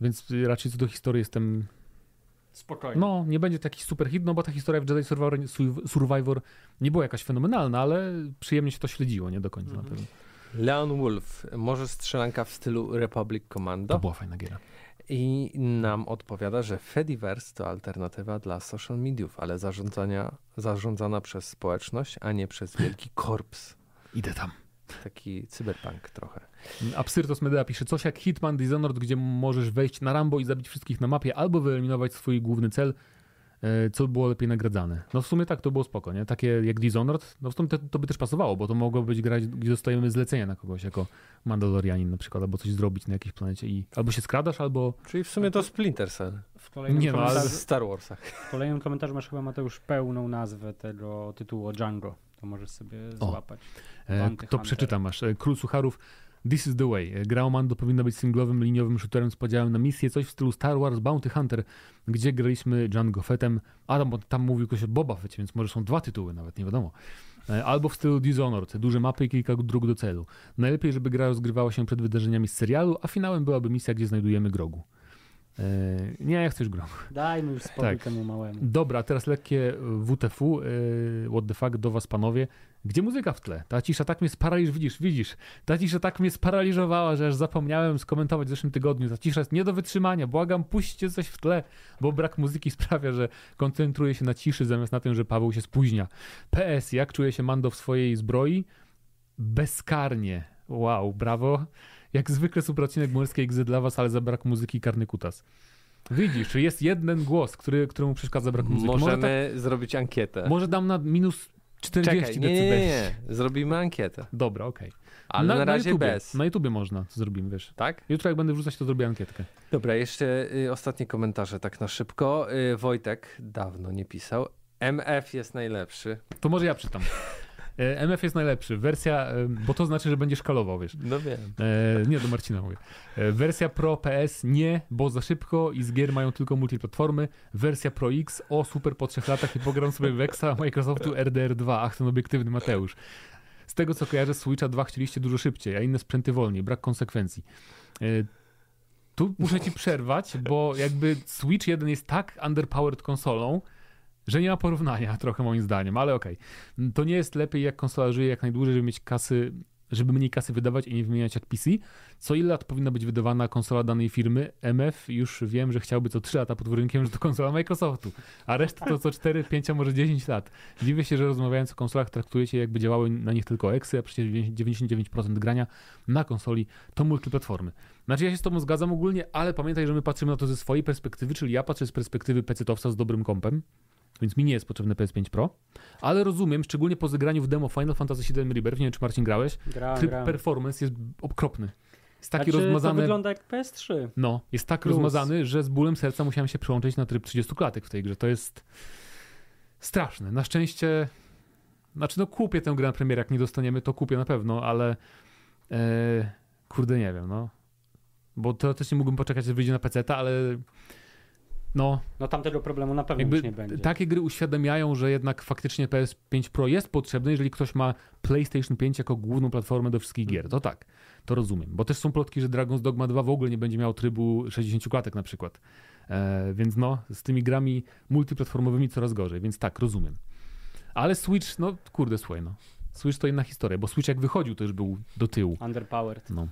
[SPEAKER 2] Więc raczej co do historii jestem...
[SPEAKER 3] Spokojnie.
[SPEAKER 2] No, nie będzie taki super hit, no bo ta historia w Jedi Survivor, Survivor nie była jakaś fenomenalna, ale przyjemnie się to śledziło, nie do końca
[SPEAKER 3] Mhm.
[SPEAKER 2] na pewno.
[SPEAKER 1] Leon Wolf. Może strzelanka w stylu Republic Commando?
[SPEAKER 2] To była fajna giera.
[SPEAKER 1] I nam odpowiada, że Fediverse to alternatywa dla social mediów, ale zarządzania, zarządzana przez społeczność, a nie przez wielki korps.
[SPEAKER 2] Idę tam.
[SPEAKER 1] Taki cyberpunk trochę.
[SPEAKER 2] Absyrtos Medea pisze coś jak Hitman Dishonored, gdzie możesz wejść na Rambo i zabić wszystkich na mapie, albo wyeliminować swój główny cel, e, co by było lepiej nagradzane. No w sumie tak, to było spoko, nie? Takie jak Dishonored, no w sumie to, to by też pasowało, bo to mogło być grać, gdzie dostajemy zlecenia na kogoś, jako Mandalorianin na przykład, albo coś zrobić na jakiejś planecie i albo się skradasz, albo...
[SPEAKER 1] Czyli w sumie to Splinter Cell
[SPEAKER 3] W kolejnym,
[SPEAKER 2] Nie no, ale-
[SPEAKER 3] komentarzu,
[SPEAKER 1] w Star Warsach.
[SPEAKER 3] w kolejnym komentarzu masz chyba Mateusz pełną nazwę tego tytułu Django. To możesz sobie
[SPEAKER 2] O.
[SPEAKER 3] złapać.
[SPEAKER 2] E,
[SPEAKER 3] Bounty
[SPEAKER 2] to przeczytam masz. E, Król Sucharów. This is the way. E, Gra o Mando powinna być singlowym, liniowym shooterem z podziałem na misję, coś w stylu Star Wars Bounty Hunter, gdzie graliśmy Django Fettem, a tam, tam mówił ktoś o Boba Fetcie, więc może są dwa tytuły nawet, nie wiadomo. E, Albo w stylu Dishonored, duże mapy i kilka dróg do celu. Najlepiej, żeby gra rozgrywała się przed wydarzeniami z serialu, a finałem byłaby misja, gdzie znajdujemy Grogu. E, nie, ja chcę już Grogu.
[SPEAKER 3] Dajmy już spokój
[SPEAKER 2] Tak.
[SPEAKER 3] temu małemu.
[SPEAKER 2] Dobra, teraz lekkie WTF, yy, what the fuck, do was panowie. Gdzie muzyka w tle? Ta cisza tak mnie sparaliż, widzisz, widzisz, ta cisza tak mnie sparaliżowała, że aż zapomniałem skomentować w zeszłym tygodniu. Ta cisza jest nie do wytrzymania, błagam, puśćcie coś w tle, bo brak muzyki <laughs> sprawia, że koncentruję się na ciszy zamiast na tym, że Paweł się spóźnia. PS, jak czuje się Mando w swojej zbroi? Bezkarnie. Wow, brawo. Jak zwykle super odcinek Murskiej Gzy dla was, ale za brak muzyki karny kutas. Widzisz, czy jest jeden głos, który, któremu przeszkadza brak muzyki. Może,
[SPEAKER 1] Możemy zrobić ankietę.
[SPEAKER 2] tak, może dam na minus 40
[SPEAKER 1] Czekaj, nie, nie, nie, nie. Zrobimy ankietę.
[SPEAKER 2] Dobra, okej.
[SPEAKER 1] Ale na, razie
[SPEAKER 2] YouTubie,
[SPEAKER 1] bez.
[SPEAKER 2] Na YouTubie można, to zrobimy, wiesz.
[SPEAKER 1] Tak?
[SPEAKER 2] Jutro jak będę wrzucać, to zrobię ankietkę.
[SPEAKER 1] Dobra, jeszcze y, ostatnie komentarze tak na szybko. Y, Wojtek dawno nie pisał. MF jest najlepszy.
[SPEAKER 2] To może ja przeczytam. E, MF jest najlepszy. Wersja, e, bo to znaczy, że będzie szkalował, wiesz.
[SPEAKER 1] No wiem.
[SPEAKER 2] E, nie, do Marcina mówię. E, wersja Pro PS nie, bo za szybko i z gier mają tylko multiplatformy. Wersja Pro X, o super po trzech latach i pogram sobie w Exa Microsoftu RDR2. Ach, ten obiektywny Mateusz. Z tego co kojarzę, Switcha 2 chcieliście dużo szybciej, a inne sprzęty wolniej. Brak konsekwencji. E, tu muszę ci przerwać, bo jakby Switch 1 jest tak underpowered konsolą, że nie ma porównania <laughs> trochę moim zdaniem, ale okej. To nie jest lepiej jak konsola żyje jak najdłużej, żeby mieć kasy żeby mniej kasy wydawać i nie wymieniać jak PC. Co ile lat powinna być wydawana konsola danej firmy? MF już wiem, że chciałby co 3 lata pod warunkiem, że to konsola Microsoftu, a reszta to co 4, 5, a może 10 lat. Dziwię się, że rozmawiając o konsolach traktujecie jakby działały na nich tylko eksy, a przecież 99% grania na konsoli to multiplatformy. Znaczy ja się z tobą zgadzam ogólnie, ale pamiętaj, że my patrzymy na to ze swojej perspektywy, czyli ja patrzę z perspektywy PC-towca z dobrym kompem, więc mi nie jest potrzebne PS5 Pro, ale rozumiem, szczególnie po zagraniu w demo Final Fantasy VII Rebirth, nie wiem czy Marcin grałeś,
[SPEAKER 3] Grałem,
[SPEAKER 2] tryb
[SPEAKER 3] grałem.
[SPEAKER 2] performance jest okropny. Jest taki
[SPEAKER 3] znaczy,
[SPEAKER 2] rozmazany.
[SPEAKER 3] To wygląda jak PS3.
[SPEAKER 2] No, jest tak
[SPEAKER 3] Plus.
[SPEAKER 2] rozmazany, że z bólem serca musiałem się przełączyć na tryb 30 klatek w tej grze. To jest straszne. Na szczęście, znaczy no kupię tę grę na premierę, jak nie dostaniemy, to kupię na pewno, ale e, kurde nie wiem, no. Bo teoretycznie mógłbym poczekać, aż wyjdzie na PC, ale no,
[SPEAKER 3] No tamtego problemu na pewno nie będzie.
[SPEAKER 2] takie gry uświadamiają, że jednak faktycznie PS5 Pro jest potrzebne, jeżeli ktoś ma PlayStation 5 jako główną platformę do wszystkich gier. To tak, to rozumiem. Bo też są plotki, że Dragon's Dogma 2 w ogóle nie będzie miał trybu 60 klatek na przykład. E, więc no, z tymi grami multiplatformowymi coraz gorzej, więc tak, rozumiem. Ale Switch, no kurde, słuchaj, no. Switch to inna historia, bo Switch jak wychodził, to już był do tyłu.
[SPEAKER 3] Underpowered.
[SPEAKER 2] No.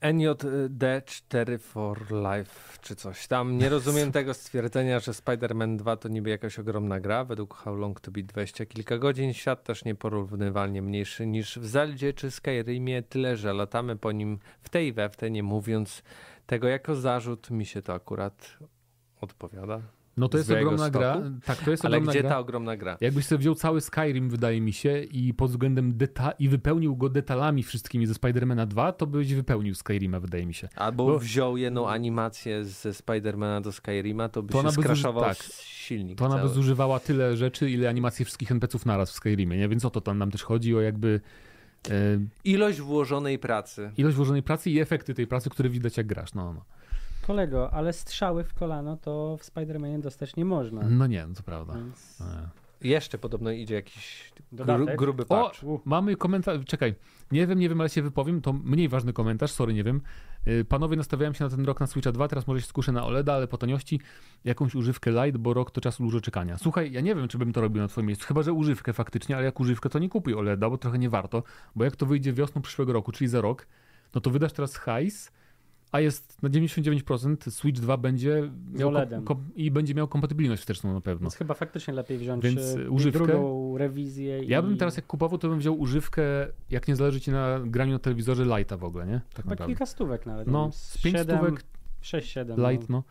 [SPEAKER 1] NJD4 for Life czy coś tam. Nie rozumiem <laughs> tego stwierdzenia, że Spider-Man 2 to niby jakaś ogromna gra. Według How Long to Beat 20 kilka godzin. Świat też nieporównywalnie mniejszy niż w Zeldzie czy Skyrimie. Tyle, że latamy po nim w tej i we w nie mówiąc tego jako zarzut. Mi się to akurat odpowiada.
[SPEAKER 2] No to jest ogromna
[SPEAKER 1] stoku?
[SPEAKER 2] gra. Tak, to jest
[SPEAKER 1] Ale
[SPEAKER 2] ogromna
[SPEAKER 1] gdzie
[SPEAKER 2] gra.
[SPEAKER 1] ta ogromna gra?
[SPEAKER 2] Jakbyś sobie wziął cały Skyrim, wydaje mi się, i pod względem deta- i wypełnił go detalami wszystkimi ze Spidermana 2, to byś wypełnił Skyrima, wydaje mi się.
[SPEAKER 1] Albo
[SPEAKER 2] Bo-
[SPEAKER 1] wziął jedną animację ze Spidermana do Skyrima, to by
[SPEAKER 2] To
[SPEAKER 1] się
[SPEAKER 2] by
[SPEAKER 1] skraszował
[SPEAKER 2] tak.
[SPEAKER 1] silnik
[SPEAKER 2] To ona by
[SPEAKER 1] cały.
[SPEAKER 2] zużywała tyle rzeczy, ile animacji wszystkich NPC-ów naraz w Skyrimie, nie? Więc o to tam nam też chodzi, o jakby e,
[SPEAKER 1] Ilość włożonej pracy.
[SPEAKER 2] ilość włożonej pracy i efekty tej pracy, które widać jak grasz. No, no.
[SPEAKER 3] Kolego, ale strzały w kolano to w Spider-Manie dostać nie można.
[SPEAKER 2] no nie, no to prawda.
[SPEAKER 3] Więc.
[SPEAKER 1] Jeszcze podobno idzie jakiś gru, gruby
[SPEAKER 2] O,
[SPEAKER 1] patch.
[SPEAKER 2] mamy komentarz, czekaj, nie wiem, nie wiem, ale się wypowiem, to mniej ważny komentarz, sorry, nie wiem. Y, Panowie, nastawiałem się na ten rok na Switcha 2, teraz może się skuszę na OLEDa, ale po taniości jakąś używkę Lite, bo rok to czas dużo czekania. Słuchaj, ja nie wiem, czy bym to robił na twoim miejscu, chyba, że używkę faktycznie, ale jak używkę, to nie kupuj OLEDa, bo trochę nie warto, bo jak to wyjdzie wiosną przyszłego roku, czyli za rok, no to wydasz teraz hajs, a jest na 99% Switch 2 będzie miał
[SPEAKER 3] OLEDem.
[SPEAKER 2] kom- i będzie miał kompatybilność wsteczną na pewno.
[SPEAKER 3] Więc chyba faktycznie lepiej wziąć
[SPEAKER 2] Więc,
[SPEAKER 3] Więc,
[SPEAKER 2] y, używkę?
[SPEAKER 3] drugą rewizję.
[SPEAKER 2] Ja
[SPEAKER 3] i...
[SPEAKER 2] bym teraz jak kupował, to bym wziął używkę, jak nie zależy ci na graniu na telewizorze, Lighta w ogóle, nie? Tak
[SPEAKER 3] Chyba
[SPEAKER 2] naprawdę.
[SPEAKER 3] kilka stówek nawet.
[SPEAKER 2] No, z pięć
[SPEAKER 3] siedem,
[SPEAKER 2] stówek
[SPEAKER 3] 6-7.
[SPEAKER 2] Light, no.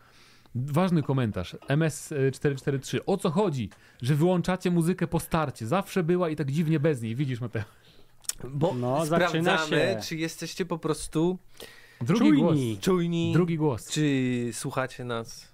[SPEAKER 2] Ważny komentarz. MS443. O co chodzi? Że wyłączacie muzykę po starcie. Zawsze była i tak dziwnie bez niej. Widzisz, Mateo?
[SPEAKER 1] Bo
[SPEAKER 3] No,
[SPEAKER 1] sprawdzamy,
[SPEAKER 3] się.
[SPEAKER 1] czy jesteście po prostu
[SPEAKER 2] Drugi
[SPEAKER 3] Czujni.
[SPEAKER 2] głos.
[SPEAKER 1] czujni,
[SPEAKER 2] Drugi głos.
[SPEAKER 1] czy słuchacie nas.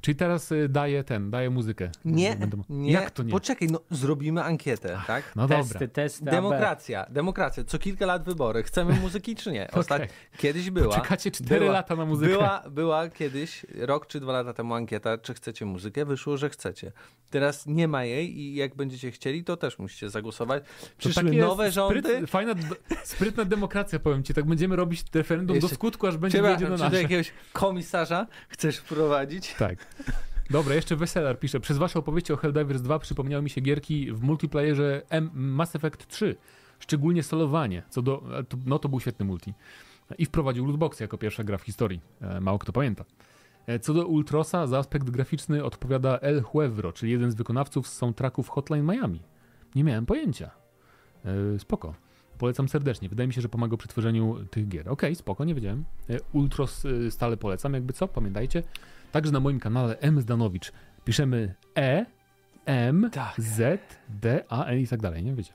[SPEAKER 2] Czyli teraz y, daję ten, daję muzykę.
[SPEAKER 1] Nie,
[SPEAKER 2] Będę-
[SPEAKER 1] nie.
[SPEAKER 2] Jak to nie?
[SPEAKER 1] Poczekaj, no zrobimy ankietę, tak?
[SPEAKER 2] No
[SPEAKER 3] testy,
[SPEAKER 2] dobra.
[SPEAKER 3] testy. AB.
[SPEAKER 1] Demokracja, demokracja. Co kilka lat wybory. Chcemy muzyki czy nie? <laughs> Ostat...
[SPEAKER 2] Okej.
[SPEAKER 1] Kiedyś była.
[SPEAKER 2] Czekacie 4
[SPEAKER 1] była,
[SPEAKER 2] lata na muzykę.
[SPEAKER 1] Była, była kiedyś, rok czy dwa lata temu ankieta, czy chcecie muzykę. Wyszło, że chcecie. Teraz nie ma jej i jak będziecie chcieli, to też musicie zagłosować. Przyszły
[SPEAKER 2] takie
[SPEAKER 1] nowe rządy.
[SPEAKER 2] Spryt, fajna, sprytna demokracja, powiem ci. Tak będziemy robić referendum do
[SPEAKER 1] Jeszcze-
[SPEAKER 2] skutku, aż będzie
[SPEAKER 1] Przepraszam,
[SPEAKER 2] na
[SPEAKER 1] czy do
[SPEAKER 2] nasze.
[SPEAKER 1] jakiegoś komisarza chcesz wprowadzić?
[SPEAKER 2] Tak. Dobra, jeszcze Weselar pisze. Przez wasze opowieści o Helldivers 2 przypomniały mi się gierki w multiplayerze M Mass Effect 3. Szczególnie solowanie. Co do, no to był świetny multi. I wprowadził lootboxy jako pierwsza gra w historii. E, Mało kto pamięta. E, Co do Ultrosa, za aspekt graficzny odpowiada El Huevro, czyli jeden z wykonawców z soundtracków Hotline Miami. Nie miałem pojęcia. E, Spoko. Polecam serdecznie. Wydaje mi się, że pomaga przy tworzeniu tych gier. Okej, spoko, nie wiedziałem. Ultros stale polecam, jakby co, pamiętajcie. Także na moim kanale M. Zdanowicz piszemy E, M,
[SPEAKER 1] Tak.
[SPEAKER 2] Z, D, A, N i tak dalej, nie wiecie.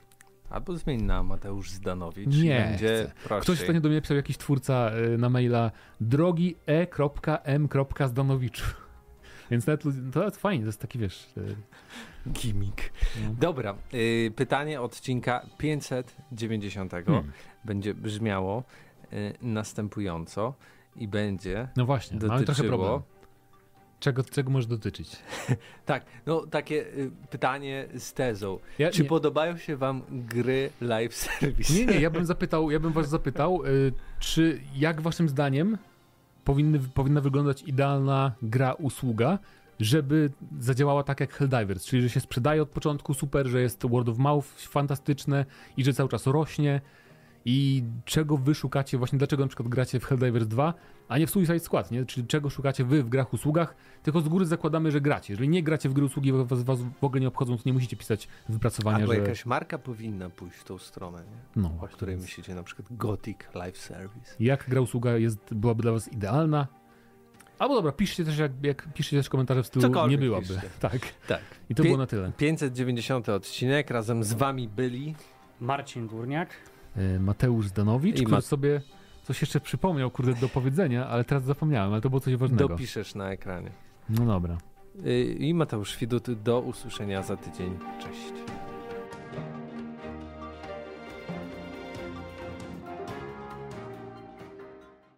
[SPEAKER 1] Albo zmień na Mateusz Zdanowicz.
[SPEAKER 2] Nie
[SPEAKER 1] Będzie.
[SPEAKER 2] Ktoś ostatnio do mnie pisał jakiś twórca y, na maila drogi E.M. Zdanowicz. <laughs> Więc nawet, to fajnie, to jest taki, wiesz... y,
[SPEAKER 1] Gimik.
[SPEAKER 2] no.
[SPEAKER 1] Dobra, y, pytanie odcinka 590
[SPEAKER 2] Hmm.
[SPEAKER 1] będzie brzmiało y, następująco i będzie
[SPEAKER 2] No właśnie, mamy trochę
[SPEAKER 1] dotyczyło...
[SPEAKER 2] problem. Czego, czego może dotyczyć? <laughs>
[SPEAKER 1] Tak, no takie y, pytanie z tezą.
[SPEAKER 2] Ja,
[SPEAKER 1] Czy
[SPEAKER 2] nie,
[SPEAKER 1] podobają się wam gry live service?
[SPEAKER 2] nie, nie, ja bym <laughs> zapytał, ja bym was zapytał, y, czy jak waszym zdaniem powinny, powinna wyglądać idealna gra, usługa, żeby zadziałała tak jak Helldivers, czyli że się sprzedaje od początku super, że jest word of mouth fantastyczne i że cały czas rośnie i czego wy szukacie, właśnie dlaczego na przykład gracie w Helldivers 2, a nie w Suicide Squad, nie? Czyli czego szukacie wy w grach, usługach, tylko z góry zakładamy, że gracie. Jeżeli nie gracie w gry, usługi, was, was w ogóle nie obchodzą, to nie musicie pisać wypracowania,
[SPEAKER 1] Albo
[SPEAKER 2] że...
[SPEAKER 1] jakaś marka powinna pójść w tą stronę, nie?
[SPEAKER 2] No,
[SPEAKER 1] o której
[SPEAKER 2] więc
[SPEAKER 1] myślicie, na przykład Gothic Live Service.
[SPEAKER 2] Jak gra usługa jest, byłaby dla was idealna? Albo dobra, piszcie też, jak, jak piszcie też komentarze w stylu
[SPEAKER 1] Cokolwiek
[SPEAKER 2] nie byłaby.
[SPEAKER 1] piszcie. <laughs>
[SPEAKER 2] Tak.
[SPEAKER 1] Tak.
[SPEAKER 2] I to
[SPEAKER 1] Pie-
[SPEAKER 2] było na tyle.
[SPEAKER 1] 590 odcinek, razem z wami byli
[SPEAKER 3] Marcin Górniak.
[SPEAKER 2] E, Mateusz Zdanowicz,
[SPEAKER 1] I
[SPEAKER 2] który
[SPEAKER 1] Ma-
[SPEAKER 2] sobie coś jeszcze przypomniał, kurde, do powiedzenia, ale teraz zapomniałem, ale to było coś ważnego.
[SPEAKER 1] dopiszesz na ekranie.
[SPEAKER 2] No dobra.
[SPEAKER 1] Y, I Mateusz Widut, do usłyszenia za tydzień. Cześć.